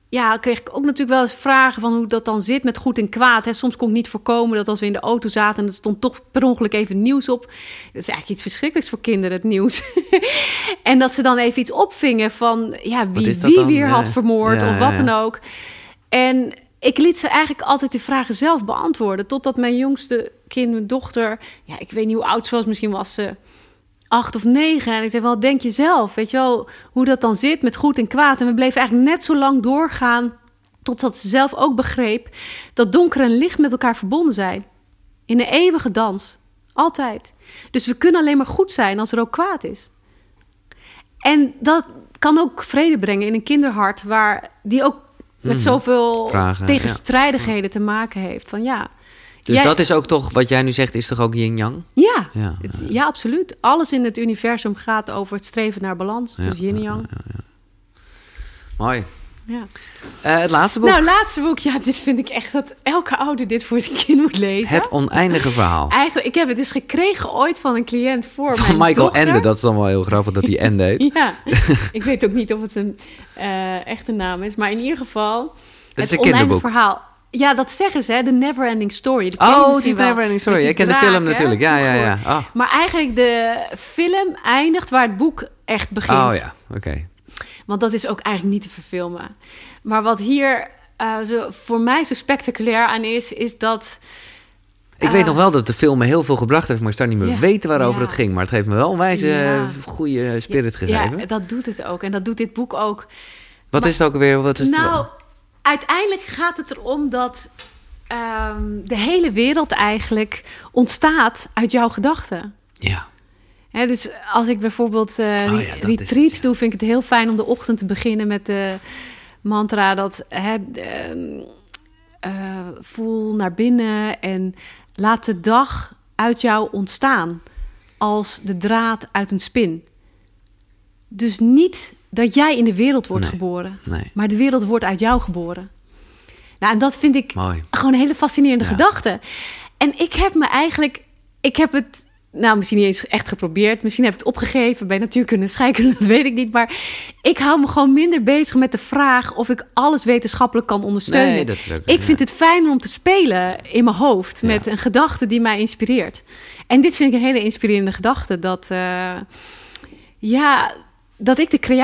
ja, kreeg ik ook natuurlijk wel eens vragen van hoe dat dan zit met goed en kwaad. Hè. Soms kon ik niet voorkomen dat als we in de auto zaten en er stond toch per ongeluk even nieuws op. Dat is eigenlijk iets verschrikkelijks voor kinderen, het nieuws. *laughs* en dat ze dan even iets opvingen van ja, wie wie dan? weer had vermoord Ja, of wat ja. dan ook. En ik liet ze eigenlijk altijd de vragen zelf beantwoorden. Totdat mijn jongste kind, mijn dochter... Ja, ik weet niet hoe oud ze was. Misschien was ze acht of negen. En ik zei, wel, denk je zelf, weet je wel, hoe dat dan zit met goed en kwaad. En we bleven eigenlijk net zo lang doorgaan, totdat ze zelf ook begreep dat donker en licht met elkaar verbonden zijn. In een eeuwige dans. Altijd. Dus we kunnen alleen maar goed zijn als er ook kwaad is. En dat kan ook vrede brengen in een kinderhart, waar die ook met Mhm. zoveel Vragen, tegenstrijdigheden te maken heeft. Van ja. Dus jij- dat is ook toch, wat jij nu zegt, is toch ook yin-yang? Ja, Ja, het- ja, absoluut. Alles in het universum gaat over het streven naar balans. Dus yin en yang. Mooi. Ja. Eh, het laatste boek. Nou, laatste boek. Ja, dit vind ik echt dat elke ouder dit voor zijn kind moet lezen. het oneindige verhaal. Eigenlijk, ik heb het dus gekregen ooit van een cliënt voor Van mijn Michael dochter. Ende. Dat is dan wel heel grappig dat hij Ende heet. *laughs* Ja, ik weet ook niet of het een eh, echte naam is. Maar in ieder geval, is het een oneindige kinderboek. verhaal. Ja, dat zeggen ze, hè, de Never Ending Story. Dat Oh, het is. Neverending Story. Ik ken de film hè, natuurlijk. Ja, ja, ja. Oh, Maar eigenlijk de film eindigt waar het boek echt begint. oh ja, oké. Want dat is ook eigenlijk niet te verfilmen. Maar wat hier eh, zo, voor mij zo spectaculair aan is, is dat... Ik Ah. weet nog wel dat de film me heel veel gebracht heeft, maar ik zou niet meer Ja, weten waarover ja. het ging. Maar het heeft me wel een wijze, Ja. eh, goede spirit gegeven. Ja, dat doet het ook. En dat doet dit boek ook. Wat is het ook weer? Wat is het? Uiteindelijk gaat het erom dat ehm, de hele wereld eigenlijk ontstaat uit jouw gedachten. Ja. Dus als ik bijvoorbeeld eh Oh ja, het, retreats ja. doe, vind ik het heel fijn om de ochtend te beginnen met de mantra dat ehm, eh, voel naar binnen en laat de dag uit jou ontstaan als de draad uit een spin. Dus niet dat jij in de wereld wordt Nee. geboren, Nee. maar de wereld wordt uit jou geboren. Nou, en dat vind ik Mooi. gewoon een hele fascinerende Ja. gedachte. En ik heb me eigenlijk, ik heb het, nou misschien niet eens echt geprobeerd, misschien heb ik het opgegeven bij natuurkunde scheikunde, *laughs* dat weet ik niet. Maar ik hou me gewoon minder bezig met de vraag of ik alles wetenschappelijk kan ondersteunen. Nee, dat is ook- ik vind het fijner om te spelen in mijn hoofd met Ja. een gedachte die mij inspireert. En dit vind ik een hele inspirerende gedachte, dat, eh, ja, dat ik de creatie.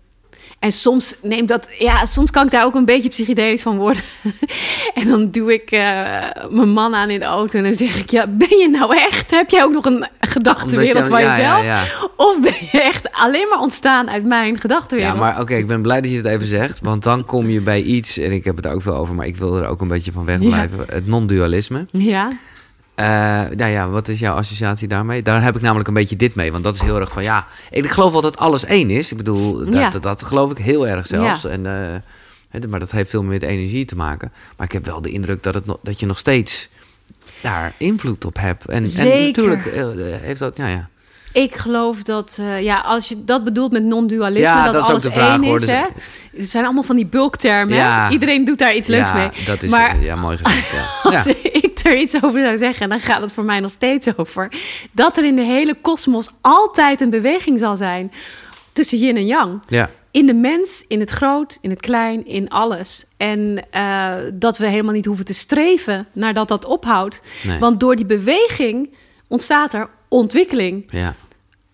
En soms neemt dat, ja, soms kan ik daar ook een beetje psychedelisch van worden. *laughs* en dan doe ik eh, mijn man aan in de auto en dan zeg ik: Ja, ben je nou echt? Heb jij ook nog een gedachtenwereld je- van ja, jezelf? ja. Of ben je echt alleen maar ontstaan uit mijn gedachtenwereld? Ja, maar oké, ik ben blij dat je het even zegt. Want dan kom je bij iets, en ik heb het er ook veel over, maar ik wil er ook een beetje van wegblijven. Het non-dualisme. Ja, Eh, nou ja, wat is jouw associatie daarmee? Daar heb ik namelijk een beetje dit mee. Want dat is heel erg van ja. Ik geloof wel dat alles één is. Ik bedoel, dat, Ja. dat, dat geloof ik heel erg zelfs. Ja. En, eh, maar dat heeft veel meer met energie te maken. Maar ik heb wel de indruk dat, het dat je nog steeds daar invloed op hebt. En, en Zeker. natuurlijk eh, heeft dat. Ja, ja. ik geloof dat, ja, als je dat bedoelt met non-dualisme, Ja, dat, is alles de vraag, één hoor. is. Dus- Hè? Het zijn allemaal van die bulktermen. Ja. Iedereen doet daar iets leuks ja, mee. dat is maar ja, mooi gezegd. Ja. *laughs* Als Ja. ik er iets over zou zeggen, dan gaat het voor mij nog steeds over dat er in de hele kosmos altijd een beweging zal zijn tussen yin en yang. ja. In de mens, in het groot, in het klein, in alles. En eh, dat we helemaal niet hoeven te streven naar dat dat ophoudt. Nee. Want door die beweging ontstaat er ontwikkeling. ja.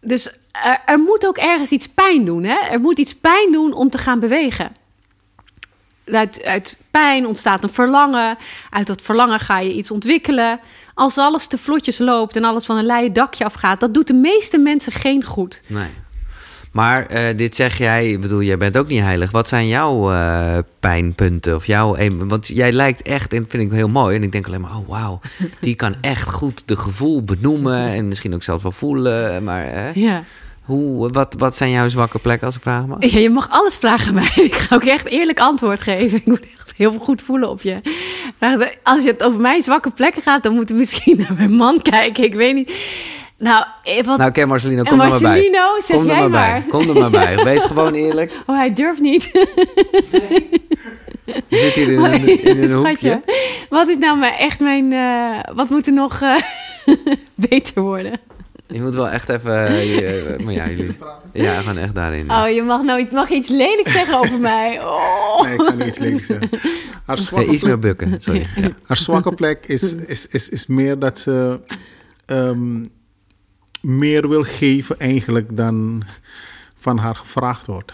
Dus er, er moet ook ergens iets pijn doen. Hè? Er moet iets pijn doen om te gaan bewegen. Uit, uit pijn ontstaat een verlangen. Uit dat verlangen ga je iets ontwikkelen. Als alles te vlotjes loopt en alles van een leien dakje afgaat, dat doet de meeste mensen geen goed. Nee. Maar eh, dit zeg jij, ik bedoel, jij bent ook niet heilig. Wat zijn jouw eh, pijnpunten of jouw... Want jij lijkt echt, en vind ik heel mooi... en ik denk alleen maar, oh wauw, *laughs* die kan echt goed de gevoel benoemen... en misschien ook zelf wel voelen, maar... Ja. Hoe, wat, wat zijn jouw zwakke plekken als ik vraag mag? Ja, je mag alles vragen mij. *laughs* Ik ga ook echt eerlijk antwoord geven. Ik moet echt heel veel goed voelen op je. Als het over mijn zwakke plekken gaat, dan moeten we misschien *laughs* naar mijn man kijken. Ik weet niet. Nou, eh, wat... Nou, oké, Marcelino, en kom er maar bij. Marcelino, zeg Kom er jij maar maar. bij. Kom er maar bij. Wees *laughs* gewoon eerlijk. Oh, hij durft niet. Je zit hier in een, in een hoekje. wat is nou mijn, echt mijn... eh, wat moet er nog eh, beter worden? Je moet wel echt even... eh, je- *laughs* maar ja, jullie... Ja, gewoon echt daarin. ja. Oh, je mag nou iets- mag iets lelijks zeggen over mij. Oh. *laughs* Nee, ik kan niet iets lelijks zeggen. Haar Nee, zwakke iets meer plek, bukken, sorry. *laughs* Ja. haar zwakke plek is, is, is, is meer dat ze ehm, meer wil geven eigenlijk dan van haar gevraagd wordt.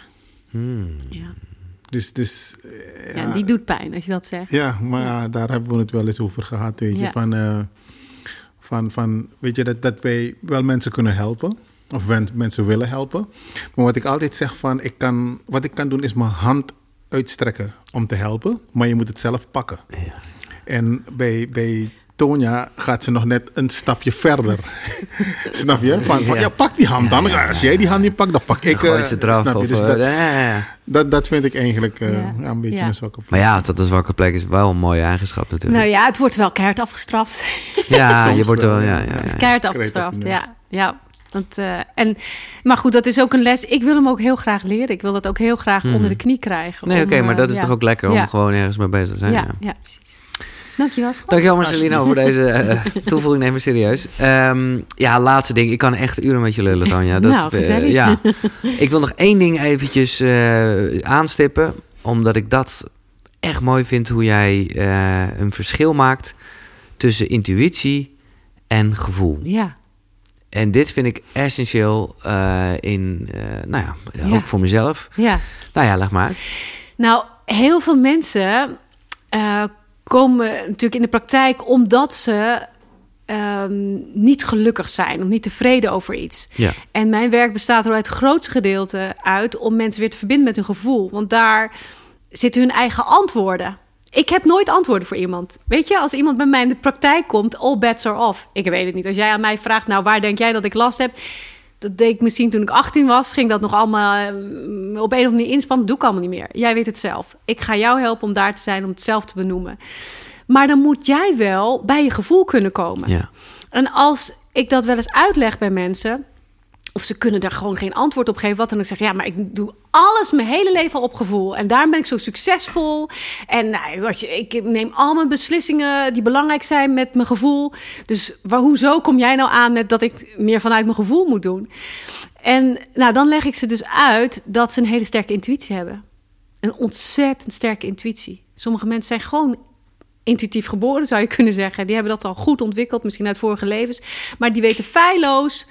Hmm. Ja. Dus, dus eh, ja, die doet pijn als je dat zegt. Ja, maar ja, daar hebben we het wel eens over gehad, weet je. Ja. Van, eh, van, van, weet je, dat, dat wij wel mensen kunnen helpen. Of mensen willen helpen. Maar wat ik altijd zeg van, ik kan, wat ik kan doen is mijn hand uitstrekken om te helpen. Maar je moet het zelf pakken. En bij, bij Tonya gaat ze nog net een stapje verder. *laughs* Snap je? Van, van ja. Ja. pak die hand dan. Als jij die hand niet pakt, dan pak ik. Dan eh, ze eraf. snap je? Dus eh, dat, ja, ja, ja. dat, dat vind ik eigenlijk eh, een beetje Ja. een zwakke plek. Maar ja, dat een zwakke plek is wel een mooie eigenschap natuurlijk. Nou ja, het wordt wel keihard afgestraft. *laughs* ja, soms je wordt wel... wel, Ja, ja. ja, ja. Keihard Kreet afgestraft, ja. ja. Dat, eh, en, maar goed, dat is ook een les. Ik wil hem ook heel graag leren. Ik wil dat ook heel graag Mhm. onder de knie krijgen. Nee, oké, maar dat is toch ook lekker om Ja. gewoon ergens mee bezig te zijn. Ja, Ja. ja. precies. Dankjewel. schat. Dankjewel Marcelino voor deze eh, *laughs* toevoeging. Neem me serieus. Ehm, ja, laatste ding. Ik kan echt uren met je lullen, Tanja. Dat, Nou, eh, gezellig. ja. *laughs* Ik wil nog één ding eventjes eh, aanstippen. Omdat ik dat echt mooi vind. Hoe jij eh, een verschil maakt tussen intuïtie en gevoel. Ja, En dit vind ik essentieel eh, in, eh, nou ja, Ja. ook voor mezelf. ja. Nou ja, leg maar. Nou, heel veel mensen eh, komen natuurlijk in de praktijk omdat ze ehm, niet gelukkig zijn, of niet tevreden over iets. Ja. En mijn werk bestaat er uit het grootste gedeelte uit om mensen weer te verbinden met hun gevoel. Want daar zitten hun eigen antwoorden. Ik heb nooit antwoorden voor iemand. Weet je, als iemand bij mij in de praktijk komt, all bets are off. Ik weet het niet. Als jij aan mij vraagt, nou, waar denk jij dat ik last heb? Dat deed ik misschien toen ik 18 was. Ging dat nog allemaal eh, op een of andere manier inspannen. doe ik allemaal niet meer. Jij weet het zelf. Ik ga jou helpen om daar te zijn, om het zelf te benoemen. Maar dan moet jij wel bij je gevoel kunnen komen. Ja. En als ik dat wel eens uitleg bij mensen, of ze kunnen daar gewoon geen antwoord op geven, wat dan ook zegt, ja, maar ik doe alles mijn hele leven op gevoel. En daarom ben ik zo succesvol. En nou, je, ik neem al mijn beslissingen die belangrijk zijn met mijn gevoel. Dus waar, hoezo kom jij nou aan met dat ik meer vanuit mijn gevoel moet doen? En nou, dan leg ik ze dus uit dat ze een hele sterke intuïtie hebben. Een ontzettend sterke intuïtie. Sommige mensen zijn gewoon intuïtief geboren, zou je kunnen zeggen. Die hebben dat al goed ontwikkeld, misschien uit vorige levens. Maar die weten feilloos,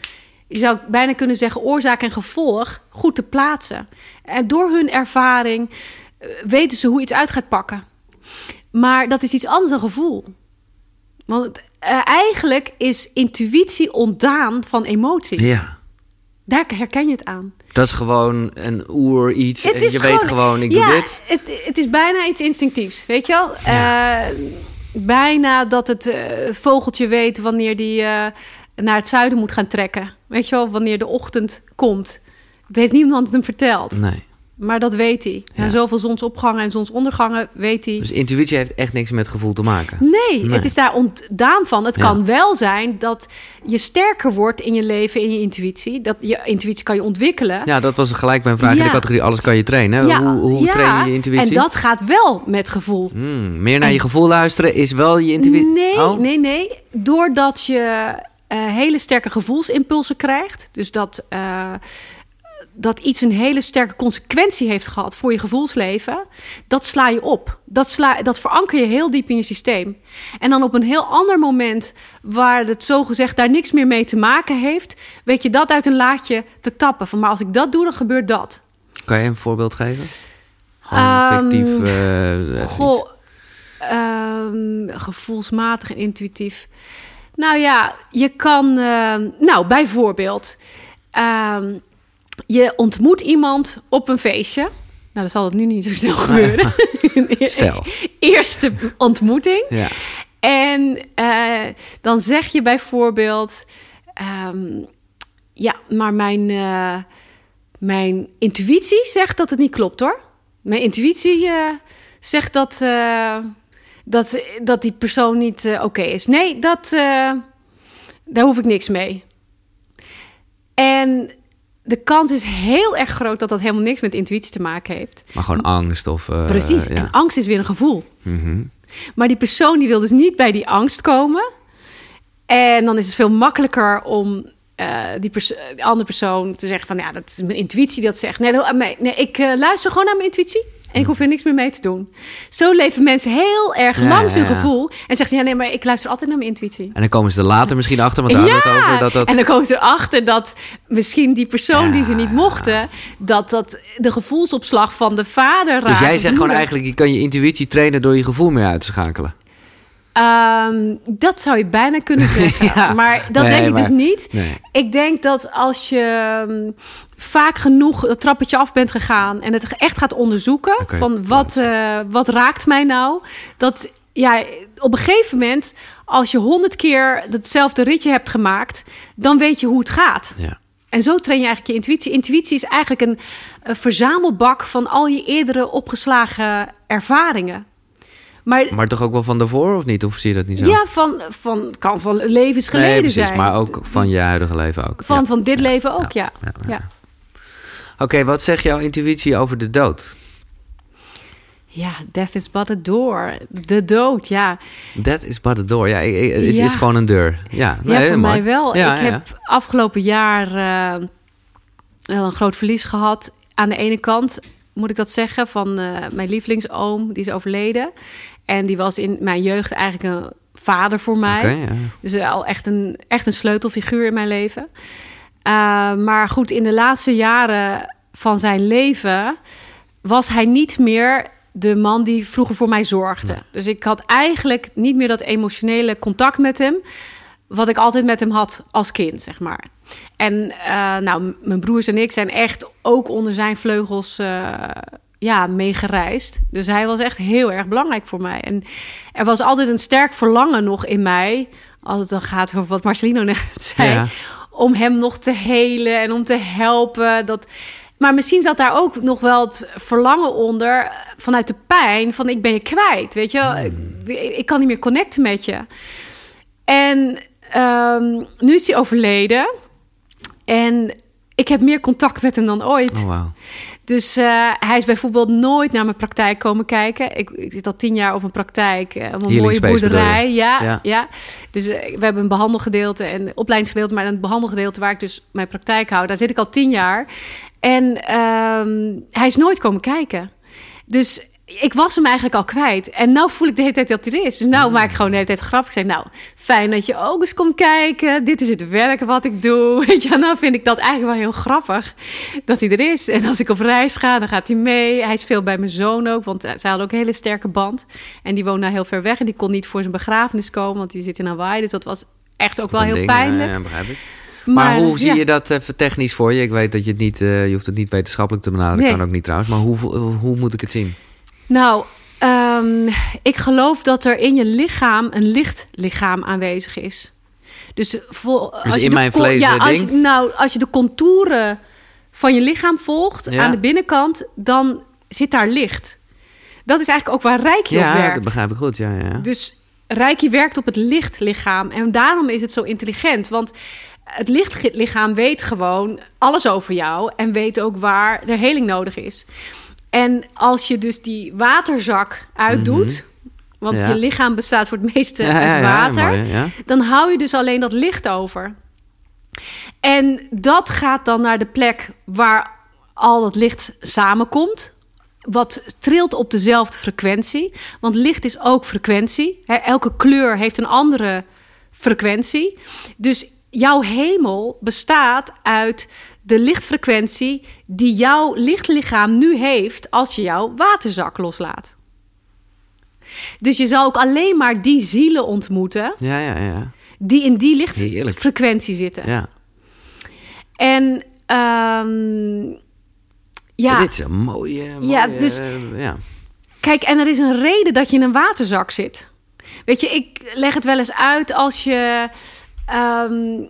je zou bijna kunnen zeggen, oorzaak en gevolg goed te plaatsen. En door hun ervaring eh, weten ze hoe iets uit gaat pakken. Maar dat is iets anders dan gevoel. Want eh, eigenlijk is intuïtie ontdaan van emotie. ja. Daar herken je het aan. Dat is gewoon een oer iets. En je weet gewoon, ik ja, doe dit. Het, het is bijna iets instinctiefs, weet je wel? Eh, bijna dat het vogeltje weet wanneer die naar het zuiden moet gaan trekken. Weet je wel, wanneer de ochtend komt. Het heeft niemand hem verteld, Nee. maar dat weet hij. Ja. Zoveel zonsopgangen en zonsondergangen weet hij. Dus intuïtie heeft echt niks met gevoel te maken. Nee, Nee. het is daar ontdaan van. Het Ja. kan wel zijn dat je sterker wordt in je leven, in je intuïtie. Dat je intuïtie kan je ontwikkelen. Ja, dat was gelijk mijn vraag in de Ja. categorie alles kan je trainen. Ja, hoe hoe ja, train je je intuïtie? En dat gaat wel met gevoel. Hmm, meer naar je gevoel luisteren is wel je intuïtie. Nee, Oh. nee, nee. Doordat je hele sterke gevoelsimpulsen krijgt. Dus dat, eh, dat iets een hele sterke consequentie heeft gehad voor je gevoelsleven. Dat sla je op. Dat, sla, dat veranker je heel diep in je systeem. En dan op een heel ander moment, waar het zogezegd daar niks meer mee te maken heeft, weet je dat uit een laadje te tappen. Van maar als ik dat doe, dan gebeurt dat. Kan je een voorbeeld geven? Ehm, fictief. eh. Goh, ehm, gevoelsmatig en intuïtief. Nou ja, je kan, ehm, nou bijvoorbeeld, ehm, je ontmoet iemand op een feestje. Nou, dat zal het nu niet zo snel gebeuren. *laughs* Stel. Eerste ontmoeting. Ja. En eh, dan zeg je bijvoorbeeld: ehm, Ja, maar mijn, eh, mijn intuïtie zegt dat het niet klopt hoor. Mijn intuïtie zegt dat, dat, dat die persoon niet eh, oké is. Nee, dat, eh, daar hoef ik niks mee. En de kans is heel erg groot dat dat helemaal niks met intuïtie te maken heeft. Maar gewoon angst of... eh, Precies. ja. En angst is weer een gevoel. Mhm. Maar die persoon die wil dus niet bij die angst komen. En dan is het veel makkelijker om eh, die, andere persoon te zeggen van... ja, dat is mijn intuïtie die dat zegt. Nee, nee, nee ik luister gewoon naar mijn intuïtie. En ik hoef er niks meer mee te doen. Zo leven mensen heel erg Ja, langs hun ja. gevoel. En zeggen ze, ja, nee, maar ik luister altijd naar mijn intuïtie. En dan komen ze er later misschien achter, want daar we het over. Dat dat... en dan komen ze erachter dat misschien die persoon die ze niet mochten... dat dat de gevoelsopslag van de vader raakt. Dus jij zegt gewoon eigenlijk, je kan je intuïtie trainen door je gevoel meer uit te schakelen. Ehm, dat zou je bijna kunnen *laughs* zeggen. Ja. Maar dat Nee, denk ik maar- dus niet. Nee. Ik denk dat als je ehm, vaak genoeg het trappetje af bent gegaan... en het echt gaat onderzoeken van wat, eh, wat raakt mij nou... dat ja, op een gegeven moment, als je honderd keer hetzelfde ritje hebt gemaakt... dan weet je hoe het gaat. Ja. En zo train je eigenlijk je intuïtie. Intuïtie is eigenlijk een, een verzamelbak van al je eerdere opgeslagen ervaringen. Maar Maar toch ook wel van daarvoor, of niet? Of zie je dat niet zo? ja, van, van, kan van levens geleden nee, precies, zijn. maar ook van je huidige leven ook. Van, Ja. van dit leven ook, ja. ja, ja. ja. ja. Oké, wat zegt jouw intuïtie over de dood? death is but a door. De dood, ja. That is but a door. Ja, het is, Ja. is gewoon een deur. Ja, nee, ja, voor mooi. mij wel. Ja, ik ja, heb afgelopen jaar eh, wel een groot verlies gehad. Aan de ene kant, moet ik dat zeggen, van eh, mijn lievelingsoom. Die is overleden. En die was in mijn jeugd eigenlijk een vader voor mij. Ja. Dus eh, al echt een, echt een sleutelfiguur in mijn leven. Uh, maar goed, in de laatste jaren van zijn leven was hij niet meer de man die vroeger voor mij zorgde. Dus ik had eigenlijk niet meer dat emotionele contact met hem. Wat ik altijd met hem had als kind, zeg maar. En uh, nou, mijn broers en ik zijn echt ook onder zijn vleugels uh, ja, meegereisd. Dus hij was echt heel erg belangrijk voor mij. En er was altijd een sterk verlangen nog in mij... als het dan gaat over wat Marcelino *laughs* net zei... Ja. om hem nog te helen en om te helpen. Dat... Maar misschien zat daar ook nog wel het verlangen onder... eh, vanuit de pijn van ik ben je kwijt, weet je wel. Ik, ik kan niet meer connecten met je. En um, nu is hij overleden... En ik heb meer contact met hem dan ooit. Oh, wow. Dus uh, hij is bijvoorbeeld nooit naar mijn praktijk komen kijken. Ik, ik zit al tien jaar op een praktijk, uh, op een mooie boerderij. Ja, ja, ja. Dus uh, we hebben een behandelgedeelte en een opleidingsgedeelte, maar een behandelgedeelte waar ik dus mijn praktijk hou. Daar zit ik al tien jaar. En um, hij is nooit komen kijken. Dus ik was hem eigenlijk al kwijt. En nu voel ik de hele tijd dat hij er is. Dus nou maak ik gewoon de hele tijd grappig. Ik zeg, nou, fijn dat je ook eens komt kijken. Dit is het werk wat ik doe. *laughs* Weet je, nou vind ik dat eigenlijk wel heel grappig dat hij er is. En als ik op reis ga, dan gaat hij mee. Hij is veel bij mijn zoon ook, want zij hadden ook een hele sterke band. En die woont nou heel ver weg en die kon niet voor zijn begrafenis komen, want die zit in Hawaii. Dus dat was echt ook wel heel ding, pijnlijk. Ja, ja, begrijp ik. Maar, maar hoe zie ja. je dat even technisch voor je? Ik weet dat je het niet, uh, je hoeft het niet wetenschappelijk te benaderen, nee. kan ook niet trouwens. Maar hoe, hoe moet ik het zien? Nou, um, ik geloof dat er in je lichaam een lichtlichaam aanwezig is. Dus, vol, dus als in je mijn vlees ja, als je, nou, als je de contouren van je lichaam volgt ja. aan de binnenkant, dan zit daar licht. Dat is eigenlijk ook waar Reiki ja, op werkt. dat begrijp ik goed, ja, ja. Dus Reiki werkt op het lichtlichaam. En daarom is het zo intelligent. Want het lichtlichaam weet gewoon alles over jou. En weet ook waar er heling nodig is. En als je dus die waterzak uitdoet... Mm -hmm. want ja. je lichaam bestaat voor het meeste ja, uit water... Ja, mooi, dan hou je dus alleen dat licht over. En dat gaat dan naar de plek waar al dat licht samenkomt... wat trilt op dezelfde frequentie. Want licht is ook frequentie. Elke kleur heeft een andere frequentie. Dus jouw hemel bestaat uit de lichtfrequentie die jouw lichtlichaam nu heeft als je jouw waterzak loslaat. Dus je zal ook alleen maar die zielen ontmoeten ja, ja, ja. die in die lichtfrequentie zitten. Ja. En um, ja. Dit is een mooie. mooie ja, dus, uh, ja. Kijk, en er is een reden dat je in een waterzak zit. Weet je, ik leg het wel eens uit als je. Um,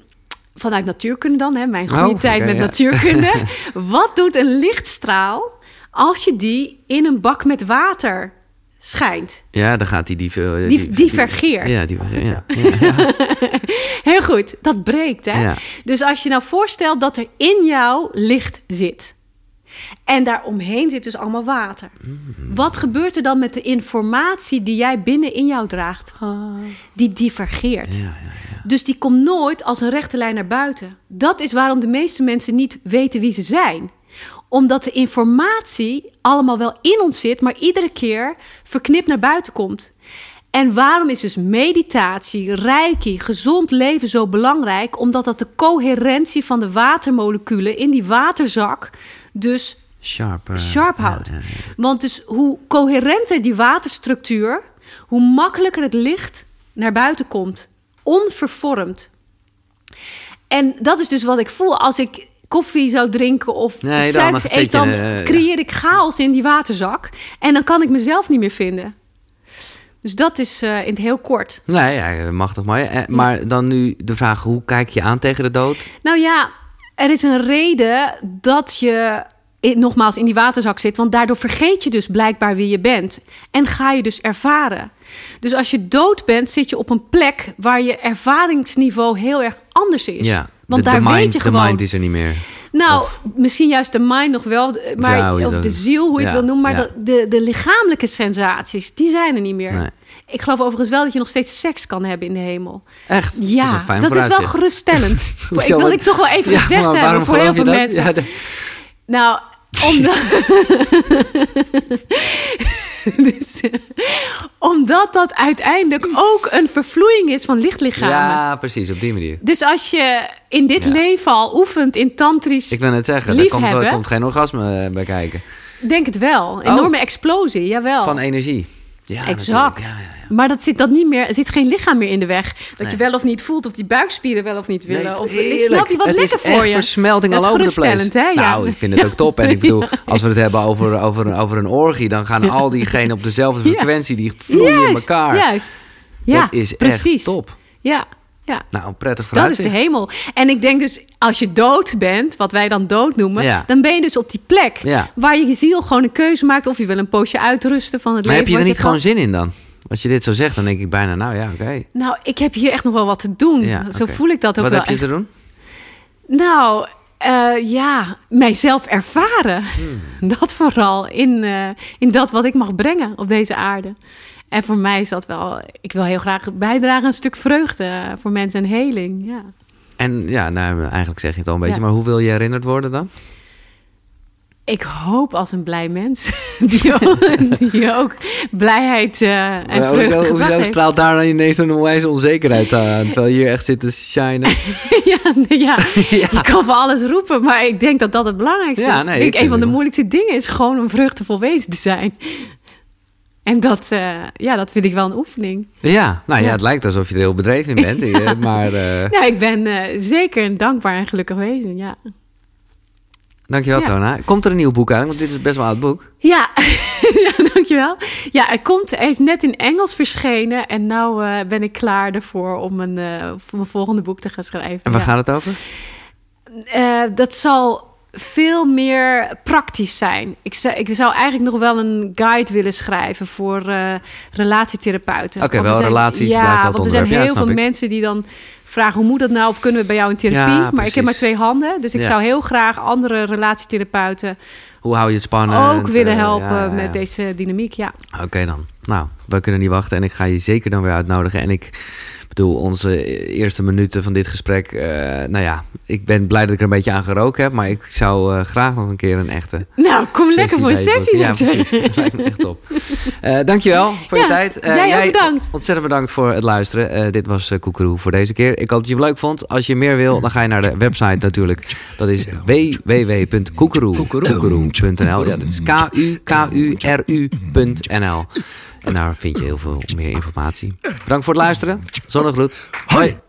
vanuit natuurkunde dan, hè, mijn goede Oh, tijd oké, met ja. natuurkunde. *laughs* Wat doet een lichtstraal als je die in een bak met water schijnt? Ja, dan gaat die... eh, Die- divergeert. Ja, divergeert. Ja, ja, *laughs* ja. Heel goed, dat breekt. Hè? Ja. Dus als je nou voorstelt dat er in jou licht zit. En daaromheen zit dus allemaal water. Mm. Wat gebeurt er dan met de informatie die jij binnen in jou draagt? Die divergeert. Dus die komt nooit als een rechte lijn naar buiten. Dat is waarom de meeste mensen niet weten wie ze zijn. Omdat de informatie allemaal wel in ons zit, maar iedere keer verknipt naar buiten komt. En waarom is dus meditatie, reiki, gezond leven zo belangrijk? Omdat dat de coherentie van de watermoleculen in die waterzak dus Sharp. eh, sharp houdt. Want dus hoe coherenter die waterstructuur, hoe makkelijker het licht naar buiten komt. Onvervormd. En dat is dus wat ik voel als ik koffie zou drinken of Nee, dan suikers zit eet, dan eh, creëer ik chaos in die waterzak. En dan kan ik mezelf niet meer vinden. Dus dat is eh, in het heel kort. Nee, ja, mag toch mooi. Eh, Maar dan nu de vraag, hoe kijk je aan tegen de dood? Nou ja, er is een reden dat je in- nogmaals in die waterzak zit. Want daardoor vergeet je dus blijkbaar wie je bent. En ga je dus ervaren. Dus als je dood bent, zit je op een plek waar je ervaringsniveau heel erg anders is. Ja, Want de, daar de mind, weet je de gewoon. mind is er niet meer. Nou, Of- misschien juist de mind nog wel, de- maar, Ja, of de ziel, hoe je het wil noemen. Maar ja. de, de, de lichamelijke sensaties, die zijn er niet meer. Nee. Ik geloof overigens wel dat je nog steeds seks kan hebben in de hemel. Echt? Ja, dat is, een fijn dat is wel geruststellend. *laughs* ik wil ik toch wel even gezegd hebben voor heel veel mensen. De- Nou, omdat... *laughs* *laughs* *laughs* dus, eh, omdat dat uiteindelijk ook een vervloeiing is van lichtlichamen. ja, precies, op die manier. Dus als je in dit Ja. leven al oefent in tantrisch... Ik wil net zeggen, er komt, er komt geen orgasme eh, bij kijken. denk het wel. Oh. Enorme explosie, jawel. Van energie. Ja, exact. natuurlijk. Ja, ja, ja. Maar dat zit dat niet meer, er zit geen lichaam meer in de weg. Dat je wel of niet voelt of die buikspieren wel of niet willen. Nee, of, snap je wat het lekker is voor echt je? versmelting all over the place. hè? Nou, ik vind het ook top. En ik bedoel, *laughs* als we het hebben over, over, over een orgie... dan gaan al diegenen op dezelfde *laughs* frequentie. Die vloeien in elkaar. Juist. Ja, dat is precies. echt top. Ja, ja. Nou, een prettig Dus dat is de hemel. En ik denk dus, als je dood bent, wat wij dan dood noemen, Ja. dan ben je dus op die plek Ja. waar je je ziel gewoon een keuze maakt of je wil een poosje uitrusten van het Maar heb leven. je er wat niet gewoon zin in dan? Als je dit zo zegt, dan denk ik bijna, nou ja, oké. Nou, ik heb hier echt nog wel wat te doen. Ja, Zo voel ik dat ook Wat wel heb je echt. te doen? Nou, eh, ja, mijzelf ervaren. Hmm. *laughs* Dat vooral in, eh, in dat wat ik mag brengen op deze aarde. En voor mij is dat wel... Ik wil heel graag bijdragen aan een stuk vreugde eh, voor mensen en heling. Ja. En ja, nou, eigenlijk zeg je het al een beetje. Ja. Maar hoe wil je herinnerd worden dan? Ik hoop als een blij mens *laughs* die ook, die ook blijheid eh, en Maar vreugde hoezo, gebracht hoezo heeft. straalt daar dan ineens een onwijze onzekerheid aan? Terwijl je hier echt zit te shinen. *laughs* ja, nee, ja. *laughs* Ja. Je kan van alles roepen, maar ik denk dat dat het belangrijkste Ja, is. nee, ik een van de moeilijkste dingen is gewoon een vreugdevol wezen te zijn. En dat, eh, ja, dat vind ik wel een oefening. Ja, nou ja, Ja. het lijkt alsof je er heel bedreven in bent. eh, *laughs* Maar eh, Ja, ik ben zeker een dankbaar en gelukkig wezen, ja. dankjewel Ja. Tona. Komt er een nieuw boek uit? Want dit is best wel een oud boek. Ja, *laughs* ja dankjewel. Ja, hij, komt, hij is net in Engels verschenen en nu ben ik klaar ervoor om een, voor mijn volgende boek te gaan schrijven. En waar gaat het over? Dat zal veel meer praktisch zijn. Ik zou, ik zou eigenlijk nog wel een guide willen schrijven voor eh, relatietherapeuten. Oké, Want wel zijn- relaties Ja, want er zijn. Ja, heel veel ik. mensen die dan vragen... hoe moet dat nou? Of kunnen we bij jou in therapie? Ja, maar ik heb maar twee handen. Dus ik Ja. zou heel graag andere relatietherapeuten... Hoe hou je het spannend? ook willen Eh, helpen ja, ja. met deze dynamiek. Ja. Oké dan. Nou, we kunnen niet wachten en ik ga je zeker dan weer uitnodigen. En ik bedoel, onze eerste minuten van dit gesprek... eh, nou ja, ik ben blij dat ik er een beetje aan geroken heb... maar ik zou eh, graag nog een keer een echte Nou, kom lekker voor een sessie. Ja, precies. Dat lijkt me echt top. *laughs* Eh, dankjewel voor je tijd. Eh, jij ook bedankt. Ontzettend bedankt voor het luisteren. Eh, dit was uh, Koekeroe voor deze keer. Ik hoop dat je het leuk vond. Als je meer wil, dan ga je naar de website natuurlijk. Dat is www.koekeroe.nl Ja, dat is K-U-K-U-R-U.nl En daar vind je heel veel meer informatie. Bedankt voor het luisteren. Zonnegroet. Hoi.